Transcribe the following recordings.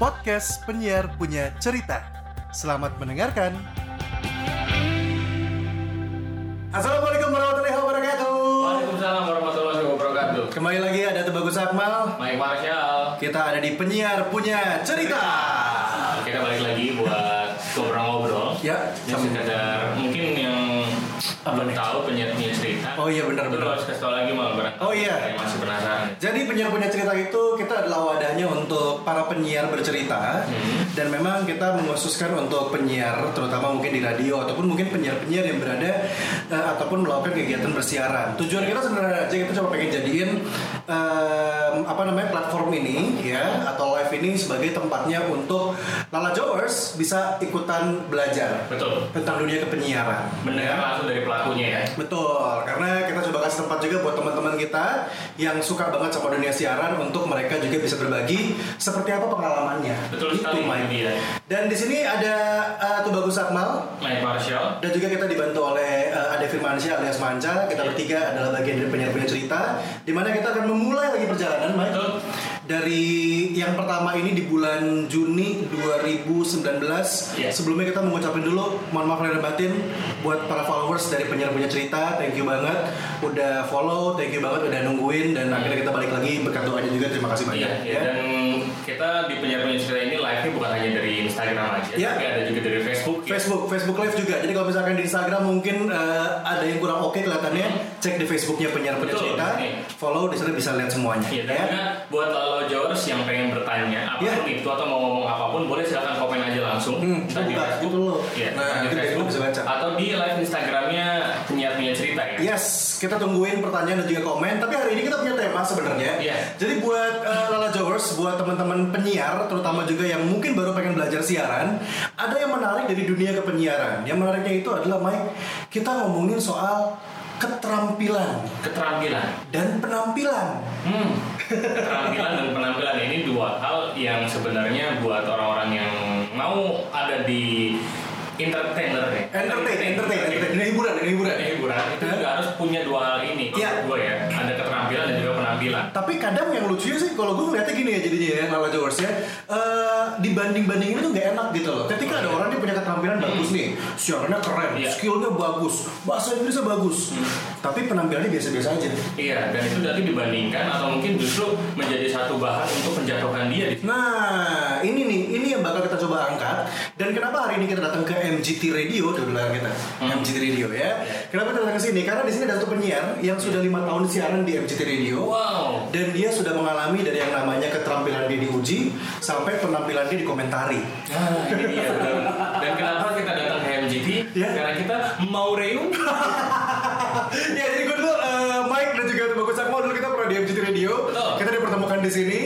podcast penyiar punya cerita. Selamat mendengarkan. Assalamualaikum warahmatullahi wabarakatuh. Waalaikumsalam warahmatullahi wabarakatuh. Kembali lagi ada Tebagus Akmal. Mike Marshall. Kita ada di penyiar punya cerita. Kita balik lagi buat ngobrol-ngobrol. Ya, Yang sekedar mungkin yang belum nih? tahu penyiar punya cerita. Oh iya, benar, benar. harus kasih tahu lagi mal barang. Oh iya. Masih penasaran. Jadi penyiar punya cerita itu kita adalah wadahnya untuk para penyiar bercerita Hmm. dan memang kita mengkhususkan untuk penyiar terutama mungkin di radio ataupun mungkin penyiar-penyiar yang berada eh, ataupun melakukan kegiatan bersiaran. Tujuan kita sebenarnya aja kita cuma pengen jadiin em, apa namanya platform ini ya atau live ini sebagai tempatnya untuk Lala Jowers bisa ikutan belajar Betul. tentang dunia kepenyiaran. Mendengar langsung dari pelakunya ya. Betul, karena kita coba kasih tempat juga buat teman-teman kita yang suka banget sama dunia siaran untuk mereka juga bisa berbagi seperti apa pengalamannya. Betul Itu, sekali Mike. Dan di sini ada uh, Tubagus Akmal Mike Marshall. dan juga kita dibantu oleh uh, Ade Firmansyah alias Manca. Kita bertiga adalah bagian dari penyiar-penyiar cerita di mana kita akan memulai lagi perjalanan, Mike. Betul. Dari yang pertama ini di bulan Juni 2019 Iya. Sebelumnya kita mengucapin dulu Mohon maaf lahir batin Buat para followers dari penyiar punya cerita Thank you banget Udah follow, thank you banget udah nungguin Dan akhirnya kita balik lagi berkat doanya juga Terima kasih banyak Iya, iya. ya. dan kita di penyiar punya cerita ini live-nya bukan hanya dari Instagram aja, Iya. tapi ada juga dari Facebook. ya. Facebook, Facebook Live juga. Jadi kalau misalkan di Instagram mungkin eh, ada yang kurang oke kelihatannya, cek di Facebooknya penyiar punya cerita, follow di sana bisa lihat semuanya. Iya, dan ya. buat lo Jowers yang pengen bertanya apa pun Iya. itu atau mau ngomong apa pun boleh silakan komen aja langsung Hmm, Entah di Facebook, loh. Iya, Nah, di Facebook kita bisa baca. atau di live Instagramnya penyiar punya cerita ya. Yes, kita tungguin pertanyaan dan juga komen. Tapi hari ini kita punya tema sebenarnya. Iya. Jadi buat eh, Lala Jowers, buat teman-teman penyiar, terutama juga yang mungkin baru pengen belajar siaran, ada yang menarik dari dunia kepenyiaran. Yang menariknya itu adalah Mike, kita ngomongin soal keterampilan Keterampilan. dan penampilan. Hmm. Keterampilan dan penampilan ini dua hal yang sebenarnya buat orang-orang yang mau ada di entertainer ya. Entertain, entertain, entertain. Ini hiburan, ini hiburan. Ada hiburan itu juga harus punya dua hal ini. Iya. Gue ya, Tapi kadang yang lucunya sih kalau gue ngeliatnya gini ya jadinya ya Lala Jowers ya. Eh, Dibanding-bandingin itu gak enak gitu loh. Ketika ada orang dia punya keterampilan bagus nih Siarannya keren, Iya. skillnya bagus Bahasa Inggrisnya bagus. Tapi penampilannya biasa-biasa aja. Iya, dan itu nanti dibandingkan atau mungkin justru menjadi satu bahan untuk menjatuhkan dia di Nah ini nih, ini yang bakal kita coba angkat. Dan kenapa hari ini kita datang ke MGT Radio? Di belakang kita, Hmm. MGT Radio ya. Kenapa kita datang ke sini? Karena di sini ada satu penyiar Yang sudah lima tahun siaran di MGT Radio. Wow. Dan dia sudah mengalami dari yang namanya keterampilan dia diuji sampai penampilan dia dikomentari. Nah, ini dia. Dan, kenapa kita datang ke MGT? Iya. Karena kita mau reung. ya jadi gue dulu eh, Mike dan juga Bagus Akmal dulu kita pernah di MGT Radio. Betul. Kita dipertemukan di sini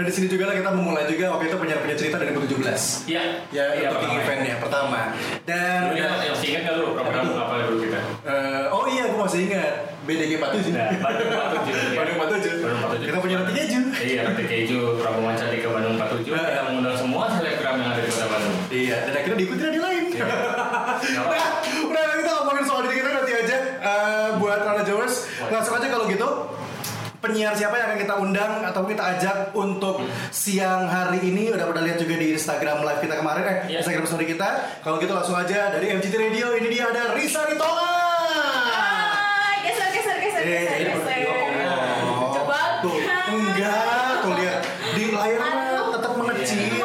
dan di sini juga lah kita memulai juga waktu itu penyiar punya cerita dari 2017. Iya. Ya iya, untuk pertama. eventnya pertama dan Dulu yang, yang masih ingat nggak lu program apa dulu kita? eh, oh iya gue masih ingat BDG 47 Nah, Bandung 47. ya. Bandung 47. Bandung 47. Kita punya roti keju. Iya, roti keju Prabowo Manca di Bandung 47. Nah. Kita mengundang semua selebgram yang ada di Kota Bandung. Iya, dan akhirnya diikuti radio lain. Iya. udah, udah kita ngomongin soal diri kita nanti aja Eh, buat Rana Jowers. Langsung aja kalau gitu. Penyiar siapa yang akan kita undang atau kita ajak untuk siang hari ini udah pada lihat juga di Instagram live kita kemarin eh Iya. Instagram story kita. Kalau gitu langsung aja dari MGT Radio ini dia ada Risa Ritonga. Hai, geser, geser, geser, Eh, geser, geser. oh. Coba. Tuh, enggak, tuh lihat di layarnya Aduh. tetap mengecil.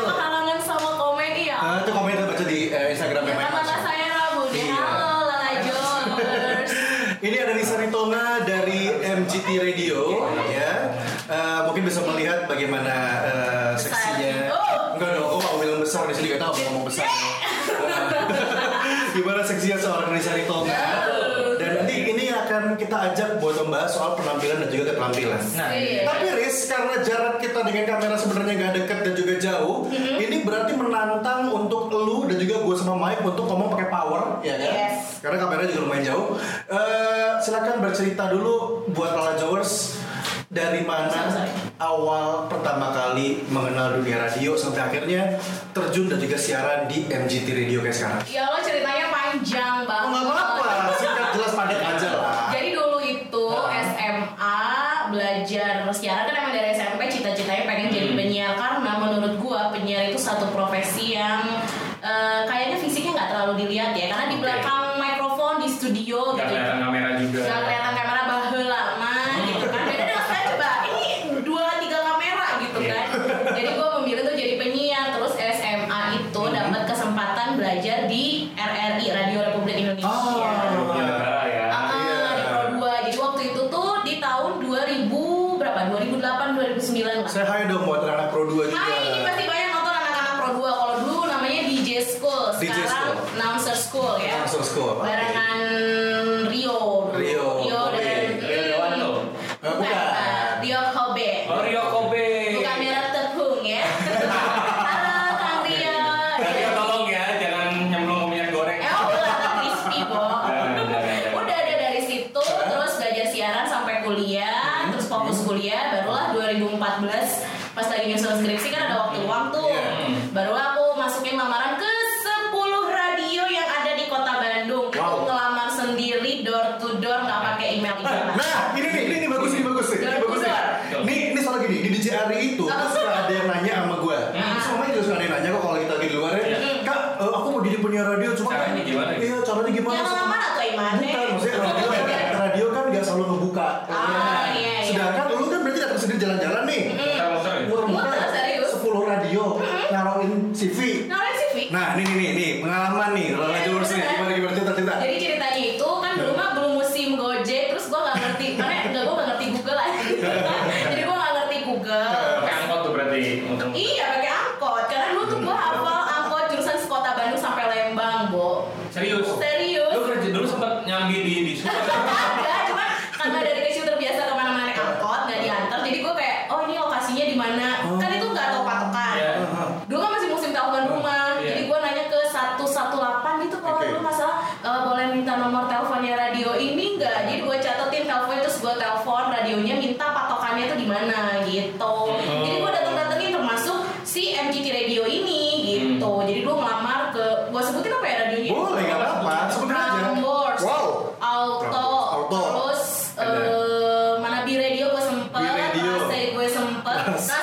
Ajak buat membahas soal penampilan dan juga keterampilan. Nah, Iya. Tapi Riz, karena jarak kita dengan kamera sebenarnya nggak deket dan juga jauh, Mm-hmm. ini berarti menantang untuk lu dan juga gue sama Mike untuk ngomong pakai power, ya kan? Yes. Karena kameranya juga lumayan jauh. Eh, silakan bercerita dulu buat Lala Jowers dari mana awal pertama kali mengenal dunia radio sampai akhirnya terjun dan juga siaran di MGT Radio kayak sekarang. Ya Allah apa? Barengan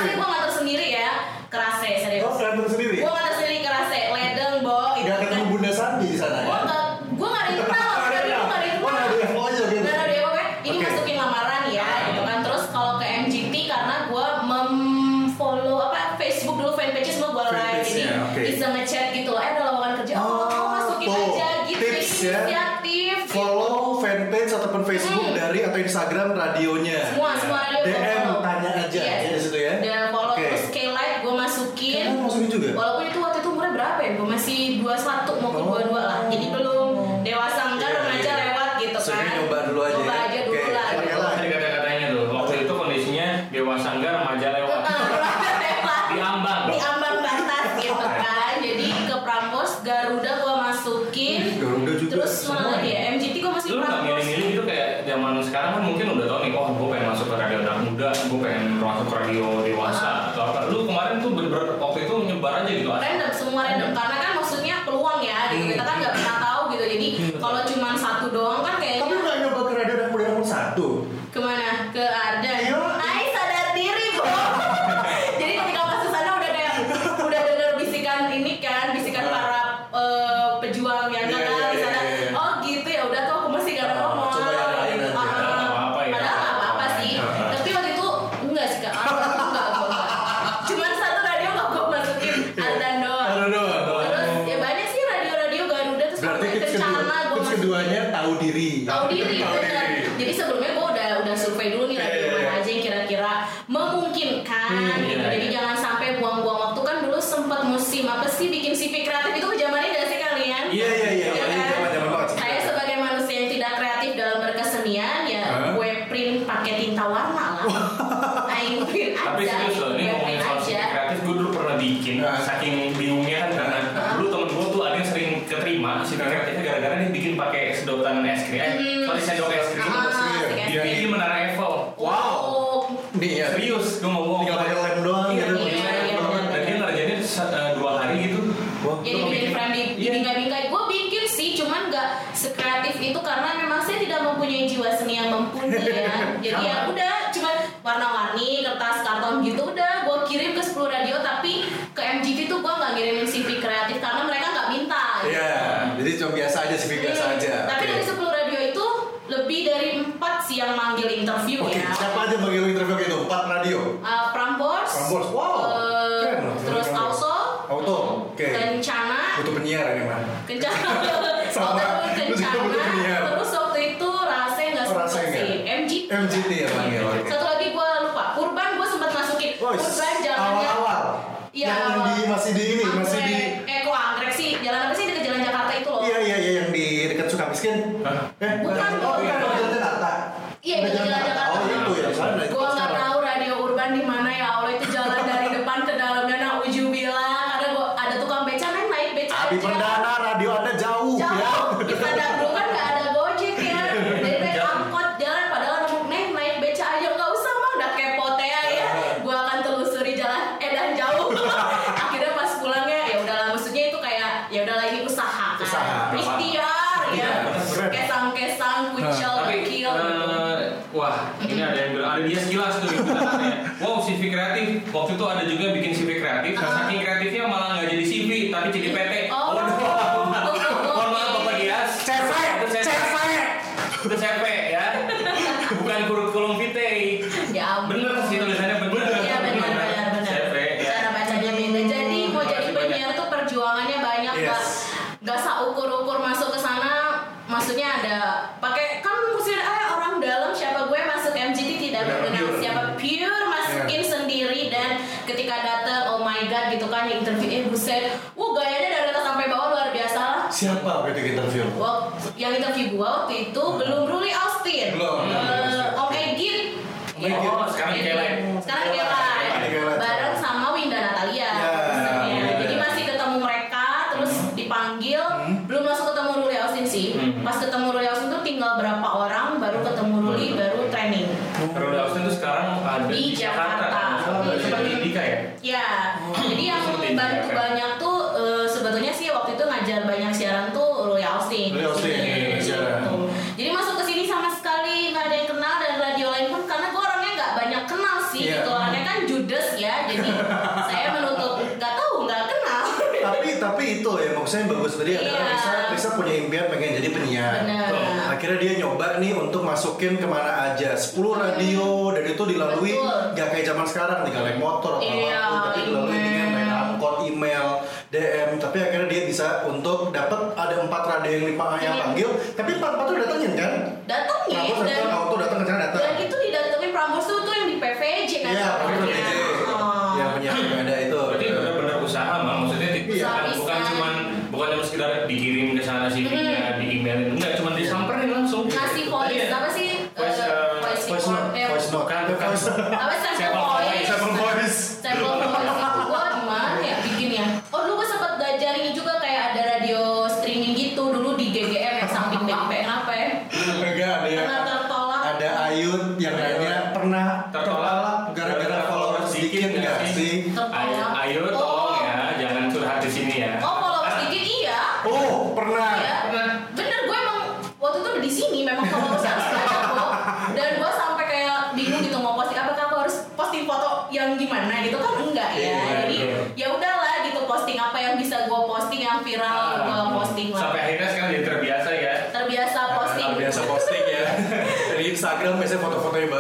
kerasnya gue ngatur sendiri ya kerasnya serius. Oh, ngatur sendiri? Gue waktu itu ada juga bikin CV kreatif. Nah, saking kreatifnya malah nggak jadi CV tapi jadi PT. Oh interview? Yang interview gua waktu itu hmm. belum penyiar. Bener. Ya. Akhirnya dia nyoba nih untuk masukin ke mana aja. 10 radio dan itu dilalui Betul. gak kayak zaman sekarang tinggal naik motor atau iya, apa apa tapi dilalui email. dengan main angkot, email, DM. Tapi akhirnya dia bisa untuk dapat ada empat radio yang lima yang iya. panggil. Tapi empat empat datengin kan? Datengin. Prambors dan, datang, auto datang, datang. Dan itu didatengin Prambors tuh tuh yang di PVJ kan? Iya, Prambors Cyberboys. Cyberboys. Cyberboys. 先もとも今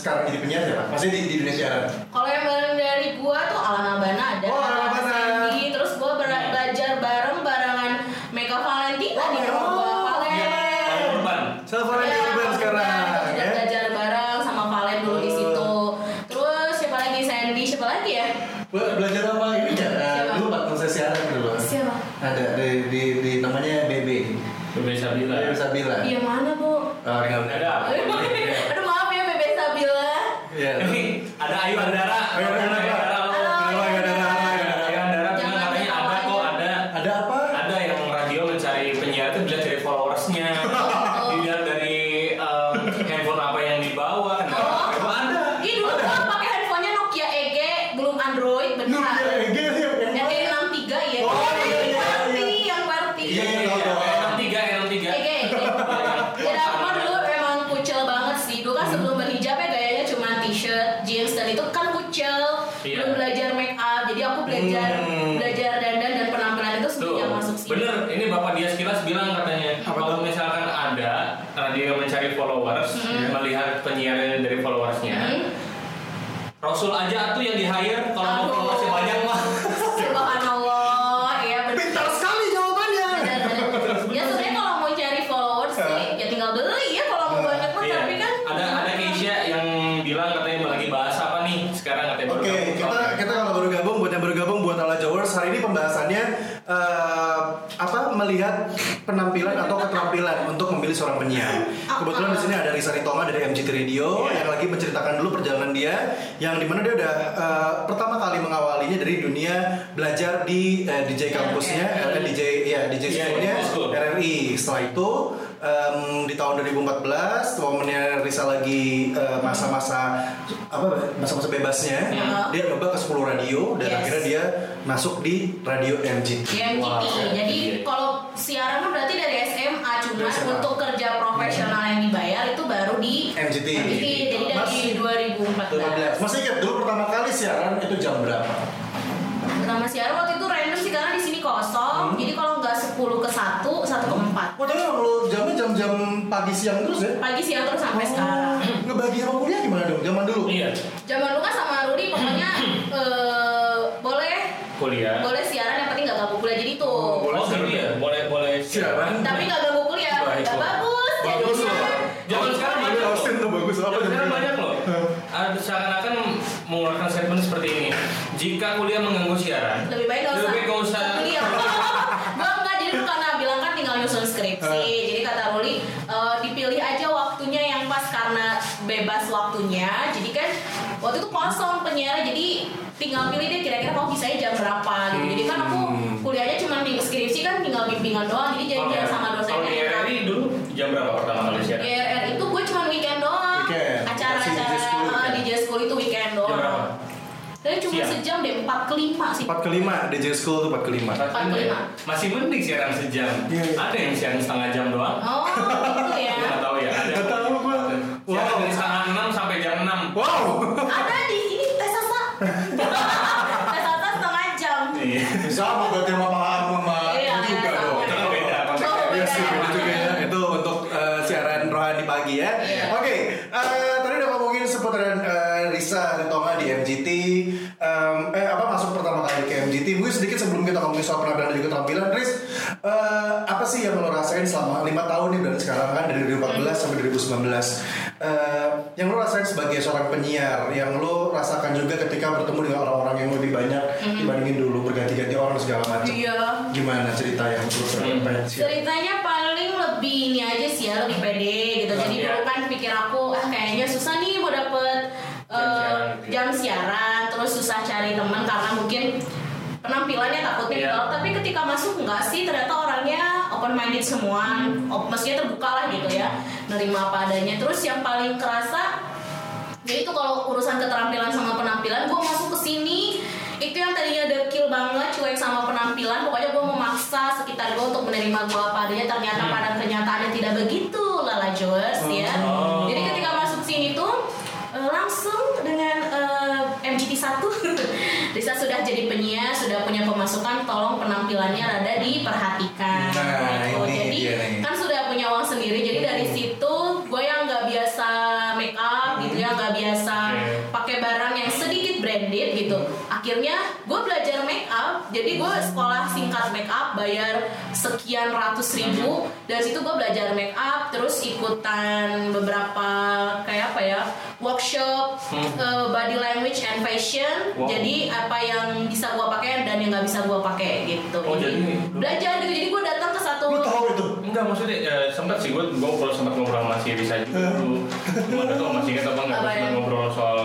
sekarang jadi penyiar siapa? Masih di, di siaran. Kalau yang bareng dari gua tuh Alan Albana ada. Oh, Alan Albana. Sandy, terus gua ber- belajar bareng barengan Mega Valentina Oh, di rumah gua. oh, Valen. Paling urban. Self-Valen Ya, Urban Valen. sekarang. Kita juga ya. belajar bareng sama Valen dulu di situ. Terus siapa lagi Sandy, siapa lagi ya? Be- belajar apa ini ya? Eh, Siapa? dulu partner saya siaran dulu. Siapa? Ada di, di, di namanya BB. Bebe Sabila. Bebe Sabila. Iya mana bu? Oh, enggak Ada apa? Aduh maaf ya Bebe Sabila. Iya. Ini ada Ayu Andara. Ayu Andara. Ayu Andara. Halo. Kenapa enggak ada nama? Ayu Andara bilang Jangan katanya ketawa ada kok aja. ada Ada apa? ada yang radio mencari penyiar itu dilihat dari followersnya Oh. dilihat dari em, handphone apa yang dibawa Oh. itu ada Ih dulu gua pakai handphonenya Nokia EG belum Android Lu benar. ya, Ege yang Yang E63 ya. Oh, iya, iya, iya, QWERTY, iya. yang QWERTY. Iya, iya, tahu, tahu. enam tiga enam tiga EG, EG. Ya aku mah dulu emang kucel banget sih. Dulu kan sebelum berhijab ya gayanya cuma t-shirt, jeans dan itu kan kucel. Iya. Belum belajar make up. Jadi aku belajar Hmm. belajar dandan dan penampilan itu Tuh, semenjak masuk sini. bener. Ini Bapak Dias Kilas bilang katanya Apa kalau tuh? misalkan ada radio mencari followers, Hmm. melihat penyiar dari followersnya, Hmm. Rasul aja tuh yang di hire kalau mau Aduh. followersnya banyak mah. Subhanallah, ya benar. Pintar sekali jawabannya. Benar-benar. Ya sebenarnya kalau mau cari followers sih ya tinggal beli ya kalau mau banyak mah Iya. tapi kan ada ada Keisha yang bilang katanya lagi bahas apa nih sekarang katanya baru Oke, gabung. kita kita kalau baru gabung buat yang baru gabung buat Ala Jowers hari ini pembahasannya eh, apa melihat penampilan untuk memilih seorang penyiar. Kebetulan di sini ada Risa Ritonga dari MGT Radio Iya. yang lagi menceritakan dulu perjalanan dia yang di mana dia udah eh, pertama kali mengawalinya dari dunia belajar di eh, DJ kampusnya, eh, DJ ya DJ schoolnya. RRI. Setelah itu em, di tahun 2014 momennya Risa lagi eh, masa-masa apa masa-masa bebasnya Iya. dia nyoba ke 10 radio dan Yes. akhirnya dia masuk di radio MGT. MGT. Wow. Jadi kalau siaran kan berarti dari SMA. untuk kerja profesional yang dibayar itu baru di MGT. MGT. Jadi dari Mas- 2014. 2014. Masih ingat dulu pertama kali siaran itu jam berapa? Pertama siaran waktu itu random sih karena di sini kosong. Hmm. Jadi kalau nggak 10 ke 1, 1 ke 4. Wah, tapi kalau jamnya jam-jam pagi siang terus ya? Pagi siang terus sampai sekarang. Ngebagi sama kuliah gimana dong? Zaman dulu? Iya, Zaman lu kan sama Rudi pokoknya eh, boleh kuliah. boleh siaran yang penting nggak ganggu kuliah jadi tuh. Oh, boleh Oh, siaran. gitu ya. Boleh boleh Siaran. Tapi nggak ganggu kuliah, Baik, nggak loh. bagus. Bagus jadinya. loh. Zaman sekarang Ini banyak loh. Austin tuh bagus. Apa Zaman sekarang jam banyak loh. Ada seakan-akan mengeluarkan statement seperti ini. Jika kuliah mengganggu siaran, lebih baik gak usah lebih baik nggak usah. kuliah gua enggak jadi karena bilang kan tinggal nyusun skripsi jadi kata Ruli eh, dipilih aja waktunya yang pas karena bebas waktunya jadi kan waktu itu kosong penyiarnya jadi tinggal pilih deh kira-kira kamu bisa jam berapa gitu jadi kan aku Hmm. kuliahnya cuma minggu skripsi kan tinggal bimbingan doang jadi Kalau janjian sama Kalau dosennya di enak. RRI dulu jam berapa pertama kali siaran? di RR itu gue cuma weekend doang Weekend. acara-acara Si DJ School eh, weekend. di Jazz School itu weekend Jam berapa? doang tapi cuma Siang. Sejam deh 4 ke 5 sih 4 ke 5, DJ School tuh 4 ke 5. Empat Empat lima ya? lima. Masih mending siaran sejam. Iya, iya. Ada yang siaran setengah jam doang. Oh, gitu ya. Nggak tahu ya. Ada. Nggak tahu gua. Siaran Wow. dari setengah enam sampai jam enam. Wow. Ada di ini tes sasa. kita ngomongin soal penampilan dan juga keterampilan, Riz, eh, apa sih yang lo rasain selama lima tahun nih berarti sekarang kan dari 2014 sampai 2019? Eh, yang lo rasain sebagai seorang penyiar, yang lo rasakan juga ketika bertemu dengan orang-orang yang lebih banyak dibandingin dulu berganti-ganti orang segala macam. Iya. Gimana cerita yang lo Hmm. Ceritanya paling lebih ini aja sih ya, lebih pede gitu. Jadi Iya. dulu kan pikir aku, ah kayaknya susah nih mau dapet Jam siaran ya. jam siaran, terus susah cari teman karena mungkin penampilannya takutnya Iya. ditolak. Tapi ketika masuk enggak sih, ternyata orangnya open minded semua, op, maksudnya terbuka lah gitu ya, nerima apa adanya. Terus yang paling kerasa jadi itu kalau urusan keterampilan sama penampilan, gue masuk ke sini itu yang tadinya dekil banget, cuek sama penampilan. Pokoknya gue memaksa sekitar gue untuk menerima gue apa adanya. Ternyata Hmm. pada kenyataannya tidak begitu, Lala Joers ya. Oh. Jadi ketika masuk sini tuh eh, langsung dengan eh, MGT 1 Risa sudah jadi penyiar, sudah punya pemasukan, tolong penampilannya rada diperhatikan. Nah, gitu. ini jadi dia nih. kan sudah punya uang sendiri, jadi hmm. dari situ gue yang nggak biasa make up gitu ya, nggak biasa pakai barang yang sedikit branded gitu. Hmm. Akhirnya jadi gue sekolah singkat make up bayar sekian ratus ribu dari situ gue belajar make up terus ikutan beberapa kayak apa ya workshop eh, body language and fashion Wow. jadi apa yang bisa gue pakai dan yang nggak bisa gue pakai gitu Oh, jadi- belajar gitu jadi gue datang ke satu Lu tahu itu? Enggak maksudnya eh, sempat sih gue gue kalau sempat ngobrol sama si Risa juga dulu. Cuma tuh masih ingat apa enggak Apa sempat ya? ngobrol soal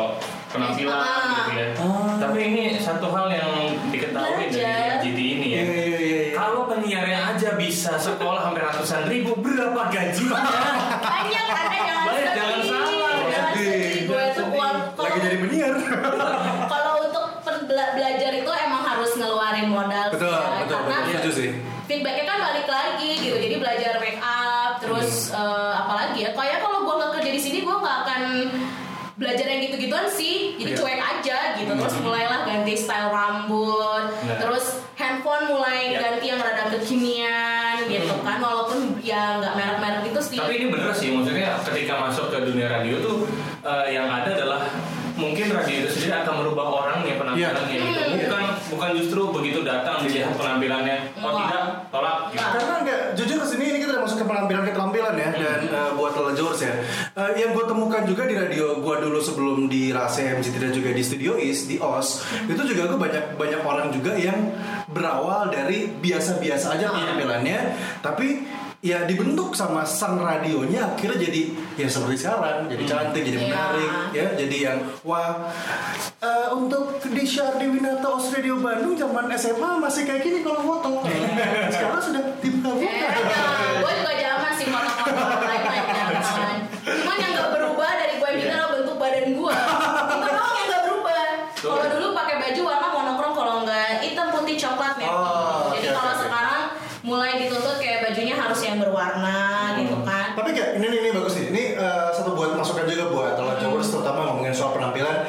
penampilan Ah. gitu ya. Ah. Tapi ini satu hal yang diketahui dari Belajar. GT ini ya. Iya, iya, iya, iya. Kalau penyiarnya aja bisa sekolah sampai ratusan ribu, berapa gajinya? banyak ada yang Banyak, jangan salah. gue uang Lagi jadi penyiar. kalau untuk belajar itu emang harus ngeluarin modal betul, ya. betul, karena betul. Setuju sih. feedbacknya kan balik lagi gitu jadi gitu-gituan sih jadi Iya. cuek aja gitu Hmm. terus mulailah ganti style rambut Nah. terus handphone mulai Ya. ganti yang rada kekinian gitu Hmm. kan walaupun ya nggak merek-merek itu sih Tapi ini bener sih, maksudnya ketika masuk ke dunia radio tuh eh, yang ada adalah mungkin radio itu sendiri akan merubah orang ya penampilannya Iya. gitu. Hmm. Bukan bukan justru begitu datang dilihat penampilannya, oh Wah. tidak, tolak gitu. Karena enggak, jujur ke sini ini kita udah masuk ke penampilan-keterampilan ya Dan eh, buat telajurs ya Eh, Yang gue temukan juga di radio gue dulu sebelum di Rase MCT dan juga di Studio Is, di OS Itu juga gue banyak banyak orang juga yang berawal dari biasa-biasa aja penampilannya. Tapi ya dibentuk sama sang radionya akhirnya jadi ya seperti sekarang. Jadi cantik jadi Iya. menarik ya. Jadi yang wah eh, untuk di Syardi Winata Os Radio Bandung zaman SMA masih kayak gini kalau foto. Sekarang sudah dibuka Eh, gue juga zaman sih foto-foto lain-lain zaman. Cuman yang gak berubah dari gue yang adalah bentuk badan gue. Itu doang yang gak berubah. Kalau dulu pakai baju warna monokrom, kalau nggak hitam putih coklat merah. Oh, Jadi oke, kalau oke, oke. sekarang mulai dituntut kayak bajunya harus yang berwarna gitu kan. Tapi kayak ini nih, ini bagus nih. Ini eh, satu buat masukan juga buat telah Jogers terutama ngomongin soal penampilan.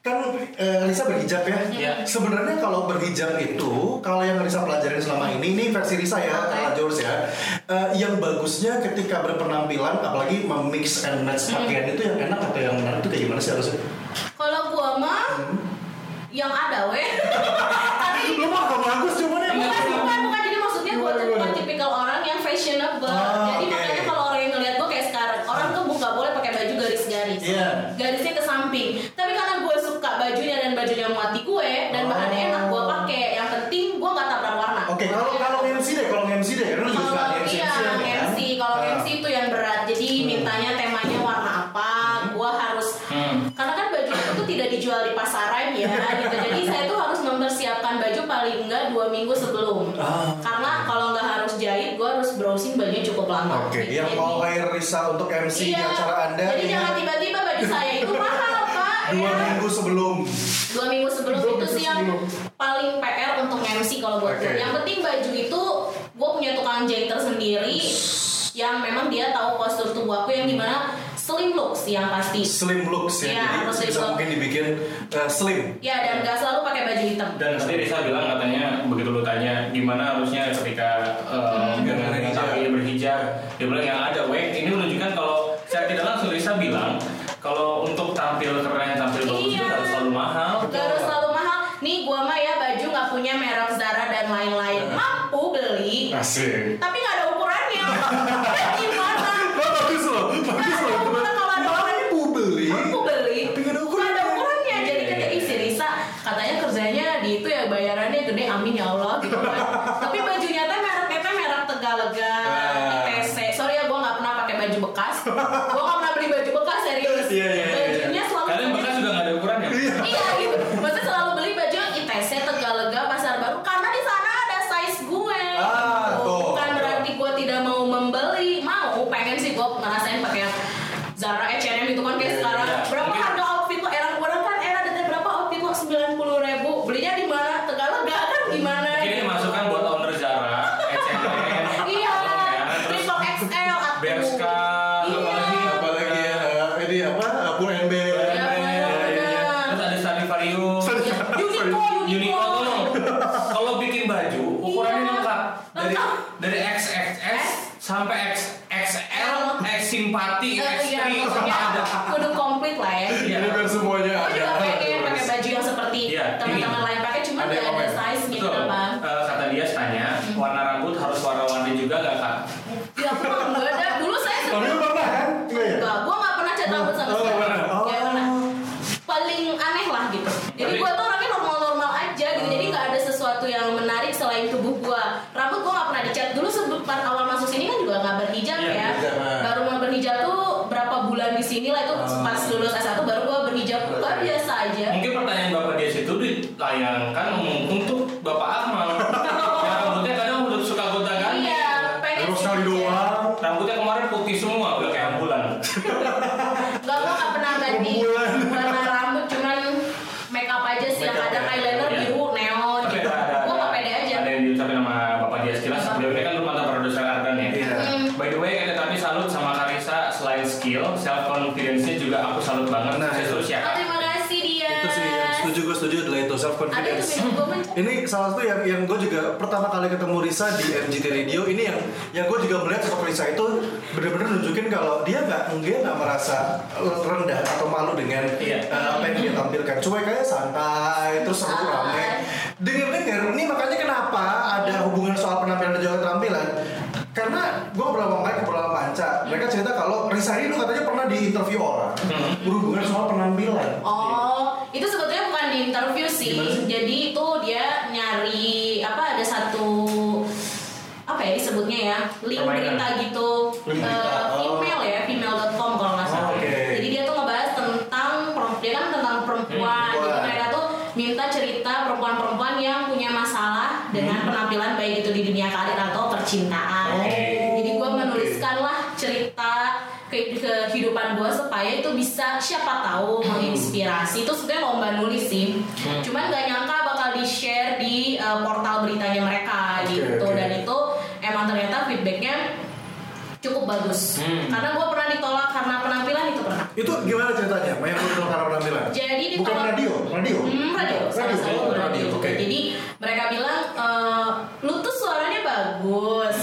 Kan eh, Lisa berhijab ya. Iya. Sebenarnya kalau berhijab itu kalau yang Lisa pelajarin selama ini ini versi Lisa ya, telah Jogers ya. Eh, yang bagusnya ketika berpenampilan apalagi memix and match pakaian itu yang enak atau yang menarik itu kayak gimana sih harusnya? Kalau gue mah yang ada weh. Tapi Lu mah gak bagus cuman ya. bukan bukan bukan jadi maksudnya gue tuh Gimana, bukan gimana? tipikal orang yang fashionable Ah, jadi oke. makanya kalau orang yang ngeliat gue kayak sekarang orang tuh nggak boleh pakai baju garis-garis Iya. garisnya ke samping tapi karena gue suka bajunya dan bajunya muati gue dan bahannya Oh. enak gue pakai yang penting gue nggak tabrak warna Oke, kalau kalau MC deh, kalau MC deh, karena lu juga suka kalau MC iya kan? MC kalau Ah. MC itu yang berat jadi mintanya temanya warna apa gue harus Hmm. karena kan baju itu tidak dijual di pasaran ya gitu jadi saya tuh harus mempersiapkan baju paling enggak dua minggu sebelum Ah. karena kalau nggak harus jahit gue harus browsing bajunya cukup lama Oke, Gitu. yang Jadi- mau hire Risa untuk MC di Iya. acara Anda jadi ini jangan tiba-tiba baju saya itu mahal pak dua ya. minggu sebelum. dua minggu sebelum Dua itu sih yang paling PR untuk MC kalau buat gue. Yang penting baju itu gue punya tukang jahit tersendiri yang memang dia tahu postur tubuh aku yang di mana slim looks yang pasti. Slim looks ya, Iya, jadi harus bisa look. mungkin dibikin uh, slim. Ya dan gak selalu pakai baju hitam. Dan tadi Risa bilang katanya begitu lu tanya gimana harusnya ketika uh, Hmm. dengan Berhijab. dia bilang yang ada weh ini menunjukkan kalau secara tidak langsung Risa bilang kalau untuk tampil keren, tampil bagus itu Iya. harus selalu mahal. Gak harus selalu mahal. Nih gua mah ya baju nggak punya merek Zara dan lain-lain. Mampu beli, Asik. tapi nggak ada ukurannya. Gimana? Oh, bagus loh, bagus loh. Kalau ada Mampu beli. Aku beli, Tapi nggak ada nggak ukurannya. ada ukurannya. Jadi Iya, kata iya. isi Risa, katanya kerjanya di itu ya bayarannya gede, amin ya Allah gitu kan. Tapi bajunya teh mereknya teh merek Tegalega. ITC. Sorry ya, gue nggak pernah pakai baju bekas. gue nggak pernah beli baju bekas serius. Iya, iya, iya, confidence. Ini salah satu yang yang gue juga pertama kali ketemu Risa di MGT Radio ini yang yang gue juga melihat sosok Risa itu benar-benar nunjukin kalau dia nggak dia nggak merasa rendah atau malu dengan Iya. eh, apa yang dia tampilkan. Cuek kayak santai terus seru Ah. rame. Dengar-dengar ini makanya kenapa ada hubungan soal penampilan dan juga keterampilan. Karena gue sama Mike, ngobrol Panca, mereka cerita kalau Risa ini dulu katanya pernah di interview orang Hmm. berhubungan soal penampilan. Oh, itu sebetulnya interview sih. Sih? Jadi itu dia nyari apa ada satu apa ya disebutnya ya link Permainan. berita gitu Link eh, berita, oh. female ya female.com kalau nggak salah. Oh, oke. Jadi dia tuh ngebahas tentang perempuan dia kan tentang perempuan. Hmm, Jadi mereka tuh minta cerita perempuan-perempuan yang punya masalah dengan penampilan baik itu di dunia karir atau percintaan. Hmm. Oh, Jadi gue oke. menuliskan lah cerita ke kehidupan gue supaya itu bisa siapa tahu menginspirasi itu sebenarnya lomba nulis sih Hmm. cuman gak nyangka bakal di share di uh, portal beritanya mereka Oke, gitu oke. dan itu emang ternyata feedbacknya cukup bagus Hmm. karena gue pernah ditolak karena penampilan itu pernah Itu gimana ceritanya? Yang lu karena penampilan? Jadi Bukan ditolak- radio, radio. Hmm, radio, satu oh, radio. Oke. Jadi mereka bilang eh, lu tuh suaranya bagus.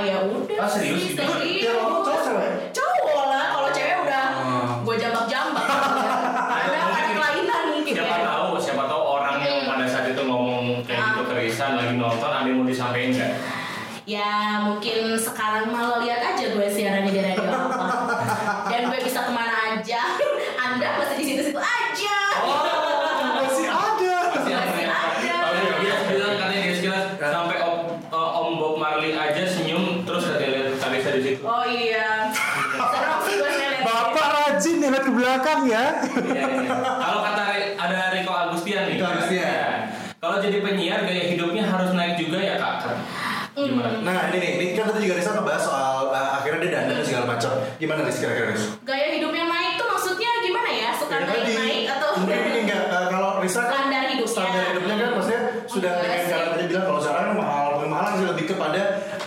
Ya udah. Ah, serius sih, serius. Yang cowok cewek? Cowok lah. Kalau cewek udah Oh. gue jambak-jambak. ada ada kelainan mungkin siapa ya. tahu siapa tahu orang yang Hmm. pada saat itu ngomong kayak gitu ke Risa lagi nonton ada yang mau disampaikan nggak? Ya mungkin sekarang malah lihat ke belakang ya. Iya, iya. Kalau kata ada Riko Agustian nih. Riko Agustian. Ya. Kalau jadi penyiar gaya hidupnya harus naik juga ya kak. Gimana? Nah ini nih, ini kan tadi juga Risa ngebahas soal uh, akhirnya dia dandan dan segala macam. Gimana Riz kira-kira Riz? Gaya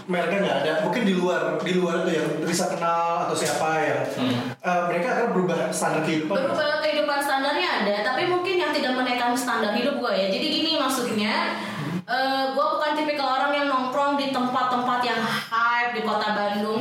mereka nggak ada. Mungkin di luar di luar itu yang Risa kenal atau siapa yang Hmm. uh, mereka akan berubah standar kehidupan. Berubah kehidupan standarnya ada tapi mungkin yang tidak menaikkan standar hidup gue ya. Jadi gini maksudnya eh gue bukan tipikal orang yang nongkrong di tempat-tempat yang hype di kota Bandung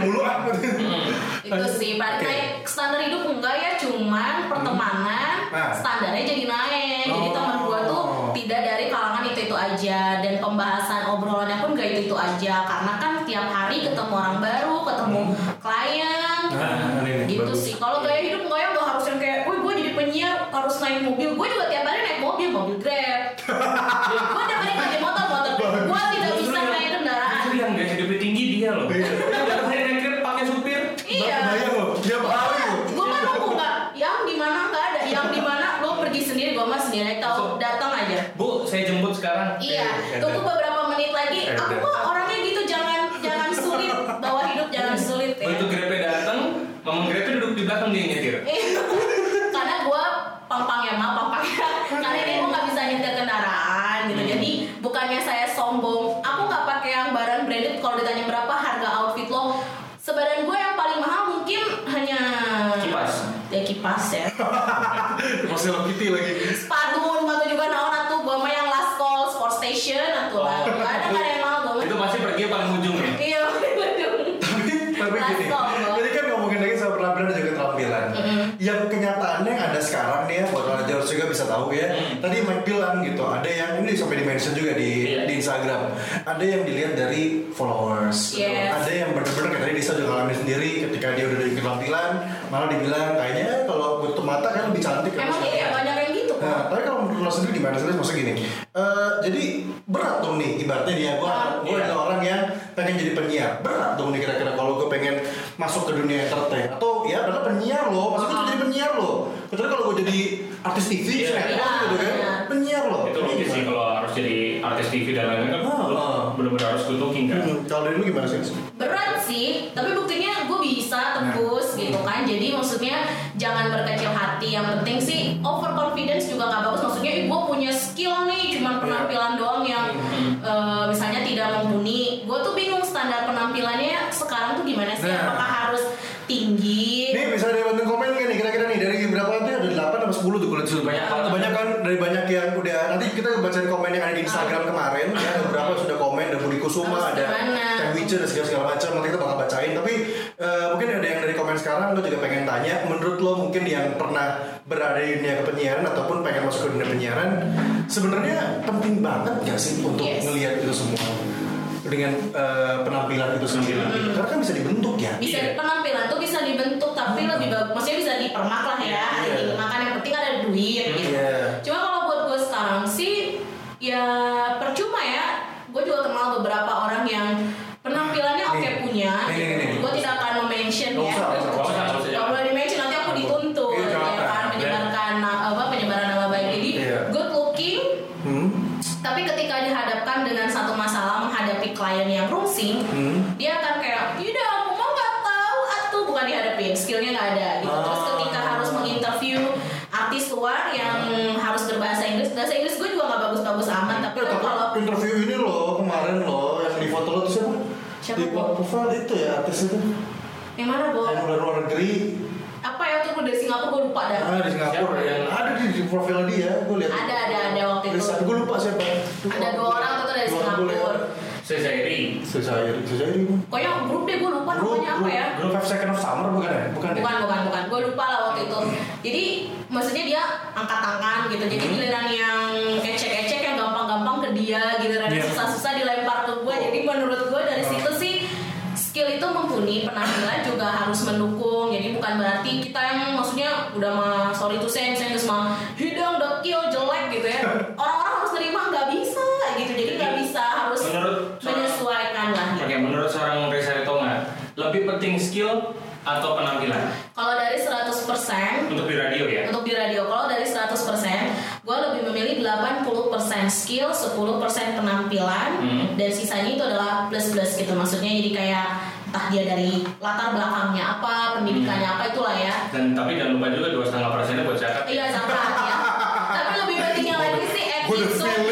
Ah. Hmm. itu sih Oke. naik standar hidup enggak ya cuman pertemanan Nah. standarnya jadi naik jadi Oh. teman gua tuh tidak dari kalangan itu itu aja dan pembahasan obrolannya pun gak itu itu aja karena kan tiap hari ketemu orang baru ketemu klien Nah, ini nih, gitu bagus. sih kalau gaya hidup gue yang gak harus yang kayak wih gue jadi penyiar harus naik mobil gue juga tiap hari naik mobil mobil grab gue tiap hari naik motor motor gue tidak bisa naik kendaraan Justru yang gaya hidupnya tinggi dia loh. Iya. Dia nggak boleh naik Grab pakai supir. iya Bayang loh, tiap hari loh. gue kan nunggu nggak yang di mana nggak ada yang di mana lo pergi sendiri gue mah sendiri tahu datang aja Bu, saya jemput sekarang. Iya, Eh, tunggu beberapa menit lagi. Eh, Aku eh. mah orangnya gitu, jangan jangan sulit bawa hidup, jangan sulit ya. Begitu Grabnya datang, Mamang Grabnya duduk di belakang dia nyetir. Iya. Karena gue pampang ya, maaf pampang ya. Karena ini gue nggak bisa nyetir kendaraan gitu. Jadi bukannya saya sombong, aku nggak pakai yang barang branded. Kalau ditanya berapa harga outfit lo, sebadan gue yang paling mahal mungkin hanya Kipas. Ya kipas ya. Masih Hello Kitty lagi. Sepatu, sepatu juga naon atuh. Gue mah yang last call, sport station atuh lah. Gak ada kan yang mahal gue mah. Itu pasti pergi paling ujung ya. Iya, betul. Tapi gini, Last call, Bro. jadi kan ngomongin lagi soal penampilan dan juga keterampilan. Mm-mm. Yang kenyataannya yang ada sekarang nih ya, buat orang Jawa juga bisa tahu ya. Tadi Mike bilang gitu, ada yang ini sampai di mention juga di Iya. di Instagram. Ada yang dilihat dari followers. gitu. Yes. Ada yang benar-benar kayak tadi Disa juga ngalamin sendiri ketika dia udah dari keterampilan, malah dibilang kayaknya kalau butuh mata kan lebih cantik kan. Emang iya banyak yang gitu kok. Nah, tapi kalau menurut lo sendiri gimana sih? Maksudnya gini, eh, jadi berat dong nih ibaratnya dia, gue gue Iya. adalah orang yang pengen jadi penyiar, berat dong nih kira-kira kalau gue pengen masuk ke dunia entertain atau ya adalah penyiar loh, maksudnya gue Ah. jadi penyiar loh. Kecuali kalau gue jadi artis TV, Iya. sinetron Iya, gitu kan, iya. penyiar loh. Itu logis sih kalau harus jadi artis TV dan lain-lain kan Ah. Good looking kan. Hmm, Kalau dari lu gimana sih? Berat sih, tapi buktinya gue bisa tembus gitu kan. Jadi maksudnya jangan berkecil hati. Yang penting sih overconfidence juga nggak bagus. Maksudnya gue punya skill nih, cuman penampilan doang yang eh, misalnya tidak mumpuni. Gue tuh bingung standar penampilannya sekarang tuh gimana sih? Nah. Apakah harus tinggi? Nih bisa ada bantu komen nggak nih kira-kira nih dari berapa tuh ada 8 atau 10 tuh kulit Banyak banget. banyak kan dari banyak yang udah nanti kita bacain komen yang ada di Instagram kemarin ya komen ada Budi Kusuma ada? Teh Wice dan segala segala macam. Nanti kita bakal bacain. Tapi eh, mungkin ada yang dari komen sekarang lo juga pengen tanya. Menurut lo mungkin yang pernah berada di dunia kepenyiaran ataupun pengen masuk ke dunia penyiaran sebenarnya penting banget gak sih untuk Yes. ngelihat itu semua? Dengan eh, penampilan itu sendiri. Penampilan. karena kan bisa dibentuk ya. Bisa Iya. penampilan tuh bisa dibentuk tapi lebih bagus maksudnya bisa dipermak lah ya beberapa orang yang artis itu? Yang mana bo yang dari luar negeri. Apa ya? Tuh dari Singapura gue lupa dah. Ah di Singapura. Yang ada di, di profil dia gue lihat. Ada ada ada waktu itu. Tulisan, gue lupa siapa. Ada dua orang tuh dari. Singapura. Sezairi. Sezairi Sezairi pokoknya grup deh gue lupa Grup, namanya apa ya? Grup Five Second of Summer bukan ya? Bukan ya? bukan bukan bukan. Gue lupa lah waktu itu. Jadi maksudnya dia angkat tangan gitu. Jadi Hmm. giliran yang ecek-ecek yang gampang-gampang ke dia giliran yang Iya. susah-susah dilempar ke gue jadi menurut gue dari situ sih skill itu mumpuni penampilan juga harus mendukung jadi bukan berarti kita yang maksudnya udah mah sorry tuh saya misalnya mah hidung dekil jelek gitu ya orang-orang harus terima nggak bisa gitu jadi nggak bisa harus Menurut menyesuaikan lah gitu. Oke, menurut seorang Reza Ritonga, lebih penting skill atau penampilan kalau dari 100% untuk di radio ya? Untuk di radio, kalau dari 100%, gue lebih memilih 80% skill, 10% penampilan, Hmm. dan sisanya itu adalah plus-plus gitu. Maksudnya jadi kayak entah dia dari latar belakangnya apa, pendidikannya apa itulah ya. Dan tapi jangan lupa juga dua setengah persennya buat zakat. Iya zakat ya. Tapi lebih pentingnya lagi sih Gue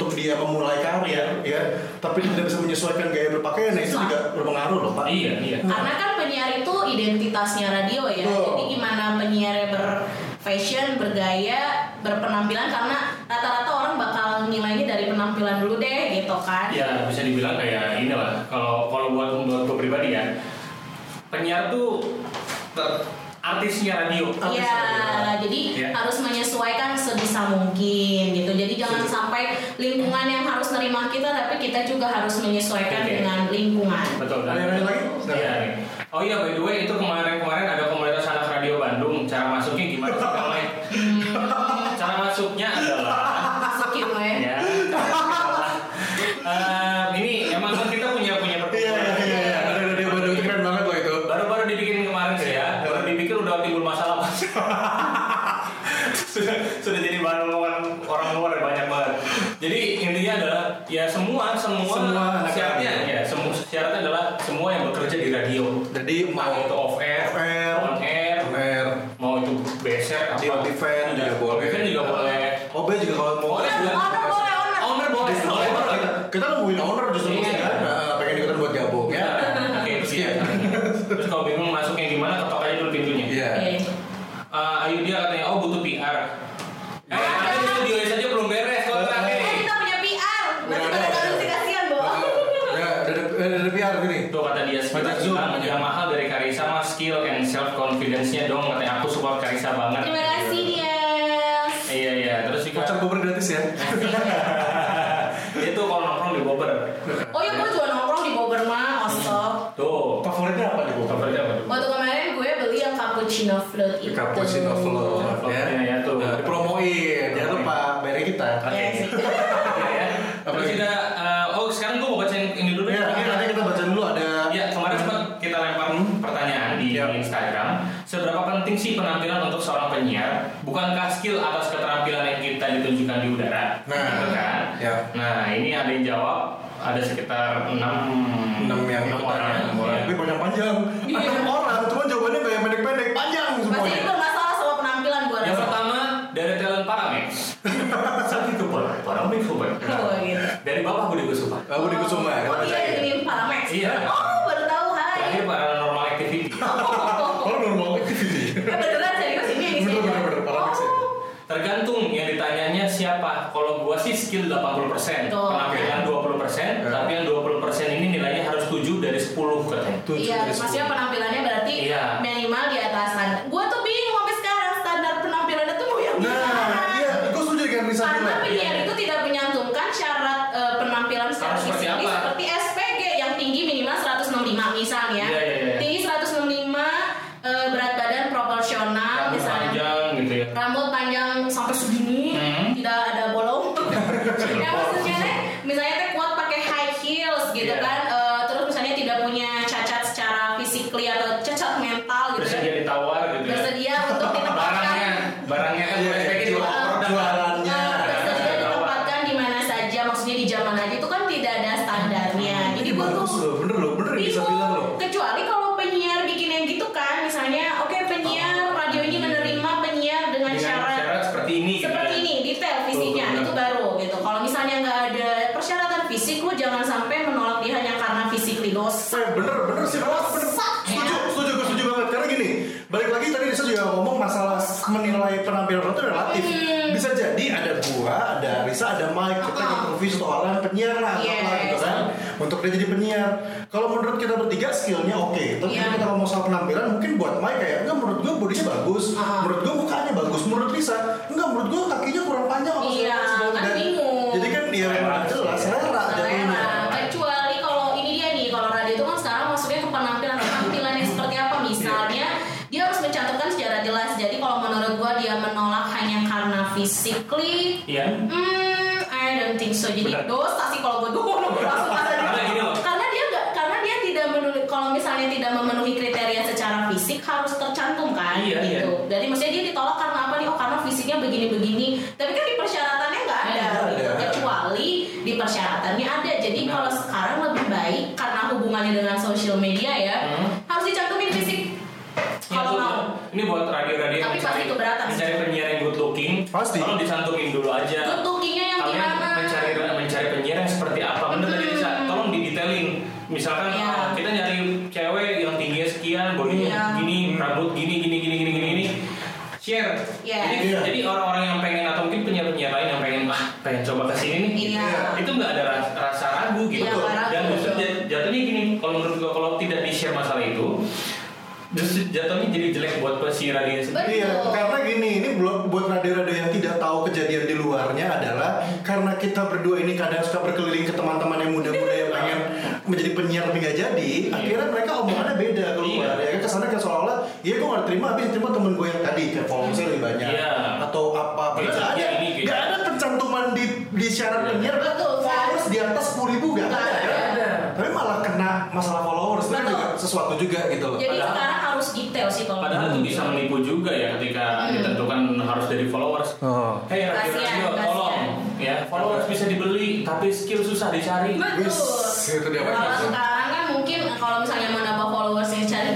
untuk dia memulai karya ya, tapi tidak bisa menyesuaikan gaya berpakaian nah, itu juga berpengaruh loh Pak. Iya, iya. Karena kan penyiar itu identitasnya radio ya. Oh. Jadi gimana penyiarnya ber fashion, bergaya, berpenampilan karena rata-rata orang bakal nilainya dari penampilan dulu deh gitu kan. Ya, bisa dibilang kayak inilah. Kalau kalau buat untuk pribadi ya, penyiar tuh ter, artisnya radio. Iya, jadi yeah. harus menyesuaikan sebisa mungkin gitu. Jadi jangan sampai lingkungan yang harus nerima kita, tapi kita juga harus menyesuaikan okay. dengan lingkungan. Betul. Ada lagi? Iya, iya. Oh iya, by the way itu kemarin-kemarin ada cappuccino float itu. Cappuccino float ya, ya tuh. Nah, dipromoin. Jangan lupa bayar kita. Iya Oke. okay. Iya, terus kita uh, oh sekarang gue mau baca yang ini dulu ya nanti kita baca dulu. Ada ya kemarin sempat kita lempar hmm? pertanyaan di ya. Instagram. Seberapa penting sih penampilan untuk seorang penyiar? Bukankah skill atas keterampilan yang kita ditunjukkan di udara? Nah gitu kan? ya. nah ini ada yang jawab ada sekitar enam enam yang enam orang, orang. Ya. tapi panjang panjang. Iya, skill 80%, Betul. penampilan 20%, yeah. Iya. tapi yang 20% ini nilainya harus 7 dari 10 katanya. 7 iya, dari 10. Maksudnya fisik lu jangan sampai menolak dia hanya karena fisik dosa. Eh, bener bener sih bener, bener. Setuju, setuju, gue setuju banget karena gini. Balik lagi tadi Risa juga ngomong masalah menilai penampilan orang itu relatif. Hmm. Bisa jadi ada gua, ada Risa, ada Mike kita uh-uh. interview seorang penyiar lah, yes. apa gitu kan. Untuk dia jadi penyiar. Kalau menurut kita bertiga skillnya oke, okay. tapi yeah. kita ngomong soal penampilan mungkin buat Mike kayak enggak menurut gua bodinya bagus, uh-huh. menurut gua mukanya bagus, menurut Risa enggak menurut gua kakinya kurang panjang apa yeah. basically yeah. hmm I don't think so. Jadi Benar. dosa sih kalau gue langsung karena dia nggak karena dia tidak menulis kalau misalnya tidak memenuhi kriteria secara fisik harus tercantum kan iya, iya. gitu. Iya. jadi maksudnya dia ditolak karena apa nih? Oh karena fisiknya begini-begini. Tapi kan di persyaratannya nggak ada, kecuali di persyaratannya ada. Jadi nah. kalau sekarang lebih baik karena hubungannya dengan sosial media ya hmm. harus dicantumin fisik. Iya, kalau ya, mau. ini buat radio-radio Pasti. Tolong dicantumin dulu aja. Lookingnya yang Kalian gimana? mencari mencari penyiar yang seperti apa? Bener tadi bisa. Tolong didetailin. Misalkan Iya. uh, kita nyari cewek yang tingginya sekian, bodinya Iya. gini, rambut gini, gini, gini, gini, gini, gini. Share. Iya. Jadi, Iya. jadi orang-orang yang pengen atau mungkin penyiar-penyiar lain yang pengen ah pengen coba ke sini nih. Iya. Itu nggak ada rasa, rasa ragu gitu. Iya, ragu. Dan justru jat- jatuhnya gini, kalau menurut gua kalau tidak di share masalah itu, justru jatuhnya jadi jelek buat si radio sendiri. Iya, Betul. karena gini, ini buat buat radio-radio yang tidak tahu kejadian di luarnya adalah karena berdua ini kadang suka berkeliling ke teman-teman yang muda-muda yang pengen menjadi penyiar tapi nggak jadi, akhirnya mereka omongannya beda keluar. Iya. Ya kan kesannya kayak seolah-olah, iya gue nggak terima, habis terima temen gue yang tadi kayak followersnya lebih banyak Iya. atau apa. Padahal nggak Gadgetnya ada, nggak ada pencantuman di di syarat Iya. penyiar Betul, followers di atas sepuluh ribu nggak Nggak ada. ada. Tapi malah kena masalah followers itu kan juga sesuatu juga gitu loh. Jadi Padahal- sekarang harus detail sih kalau Padahal itu bisa menipu juga ya ketika Hmm. ditentukan harus dari followers. Oh. Hey Kasihan, kasihan. Followers bisa dibeli tapi skill susah dicari. Betul. Wis, itu dia Kalau sekarang kan mungkin kalau misalnya mau nambah followers yang cari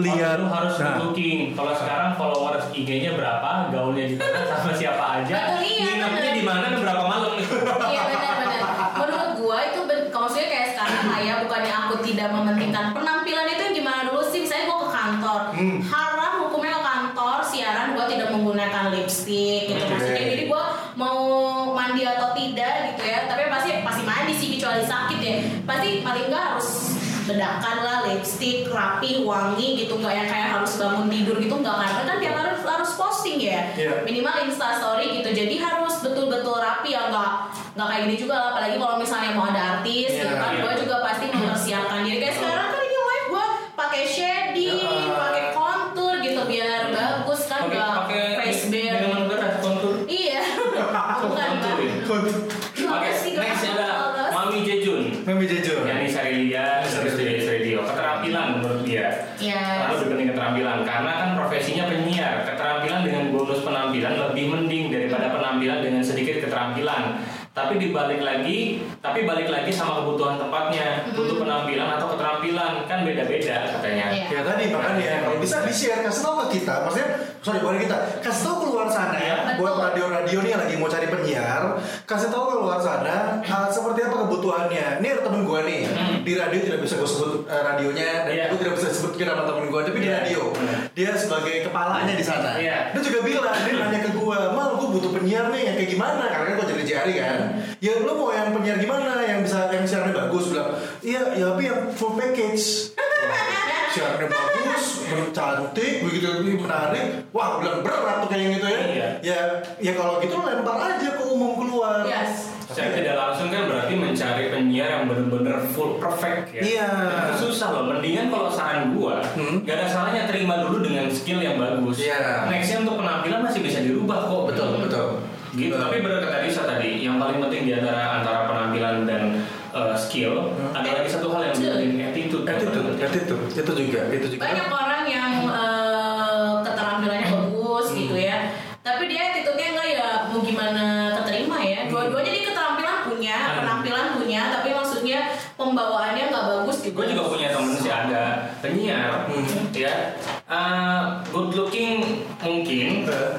lihat. Harus nah, booking. Kalau sekarang followers IG-nya berapa, gaulnya di mana, sama siapa aja, nginepnya di mana? Dan berapa malam. Iya benar-benar. Menurut gua itu ben- maksudnya kayak sekarang lah ya bukannya aku tidak mementingkan penampilan itu yang gimana dulu sih. Misalnya gua ke kantor, Hmm. haram hukumnya ke kantor siaran gua tidak menggunakan lipstick gitu. Oke. Maksudnya jadi gua mau mandi atau tidak gitu ya. Tapi pasti pasti mandi sih kecuali sakit ya. Pasti paling nggak harus bedakan lah lipstick rapi wangi gitu nggak yang kayak harus bangun tidur gitu nggak karena kan tiap hari harus posting ya. Iya. minimal insta story gitu. Jadi harus betul-betul rapi ya nggak nggak kayak gini juga lah. Apalagi kalau misalnya mau ada tapi balik lagi sama kebutuhan tempatnya. Butuh penampilan atau keterampilan beda-beda katanya. Iya. Ya tadi makanya kalau bisa di share kasih tahu ke kita, maksudnya sorry bukan kita, kasih tahu ke luar sana ya, buat radio-radio nih yang lagi mau cari penyiar, kasih tahu ke luar sana uh, seperti apa kebutuhannya. Ini ada temen gue nih Hmm. di radio tidak bisa gue sebut uh, radionya dan Iya. gue tidak bisa sebutkan nama temen gue, tapi di Iya. radio dia sebagai kepalanya di sana. Iya. Dia juga bilang dia nanya ke gue, mal gue butuh penyiar nih yang kayak gimana? Karena kan gue jadi JRI kan. Ya lu mau yang penyiar gimana? Yang bisa yang siarannya bagus bilang. Iya, ya tapi yang full package siarannya bagus, cantik, begitu menarik. Wah, bilang berat tuh kayak gitu ya. Iya. Ya, ya kalau gitu lempar aja ke umum keluar. Yes. Secara tidak langsung kan berarti mencari penyiar yang benar-benar full perfect ya. Iya. Itu susah loh. Mendingan kalau saran gua, Hmm. gak ada salahnya terima dulu dengan skill yang bagus. Iya. Nextnya untuk penampilan masih bisa dirubah kok. Betul, betul. Gitu. Betul. Tapi benar kata Risa tadi, yang paling penting di antara antara penampilan dan uh, skill, Hmm. ada lagi satu hal yang. Attitude, attitude, itu juga, itu juga. banyak orang yang eh, keterampilannya bagus gitu ya. Tapi dia attitude-nya enggak ya mau gimana keterima ya. Dua-duanya dia keterampilan punya Hmm. penampilan punya tapi maksudnya pembawaannya nggak bagus gitu. Gue juga punya temen sih ada penyiar, Hmm. ya, uh, good looking mungkin, Eh,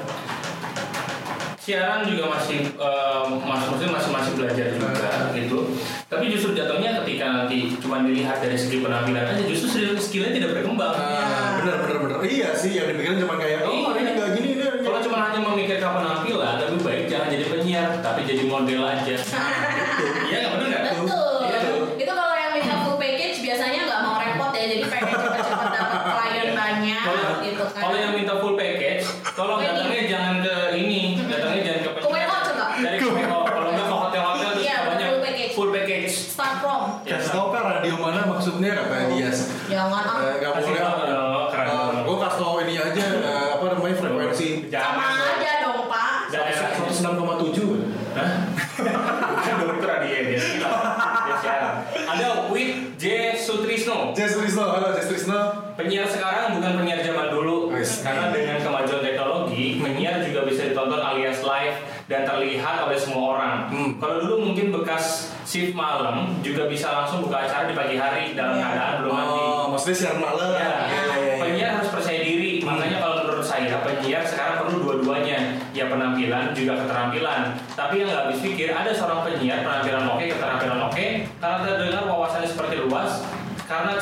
siaran juga masih eh, masih masih masih belajar juga gitu. Tapi justru jatuhnya ketika nanti cuma dilihat dari segi penampilan aja justru skill- skillnya tidak berkembang. Ah, bener bener bener. Iya sih yang dipikirin cuma kayak oh Iya. ini nggak gini ini. Kalau cuma hanya memikirkan penampilan, lebih baik jangan jadi penyiar, tapi jadi model aja. Iya nggak benar nggak? Betul. Iya tuh. Itu kalau yang minta full package biasanya nggak mau repot ya, jadi pengen cepet-cepet dapat klien banyak Kalau gitu kan. kalau yang minta full package, tolong Wedding. datangnya jangan ke ini, datangnya jangan ke Ke WO coba. Dari ke WO, kalau nggak ke hotel-hotel terus Iya, banyak full package. full package. Start from. Kasih tau kan radio mana maksudnya kata dia. Jangan ah. Eh, Gak Kasih boleh. tahu dong, keren dong. gue kasih tau ini aja eh, apa namanya frekuensi Sama aja dong Pak. Daerah. 106,7 Hah? Bukan dokter dia dia gila. Dia siaran. Ada Wit J Sutrisno. Jess Trisno, halo Jess Trisno. Penyiar sekarang bukan penyiar zaman dulu Wes. karena dengan kemajuan teknologi penyiar juga bisa ditonton alias live dan terlihat oleh semua orang. Hmm. Kalau dulu mungkin bekas shift malam juga bisa langsung buka acara di pagi hari dalam Iya. keadaan belum mandi. Oh, maksudnya siaran malam. Ya, Iya, iya, iya. penyiar harus percaya diri. Makanya kalau menurut saya penyiar sekarang perlu dua-duanya, ya penampilan juga keterampilan. Tapi yang nggak habis pikir ada seorang penyiar penampilan oke, keterampilan oke, karena terdengar wawasannya seperti luas, karena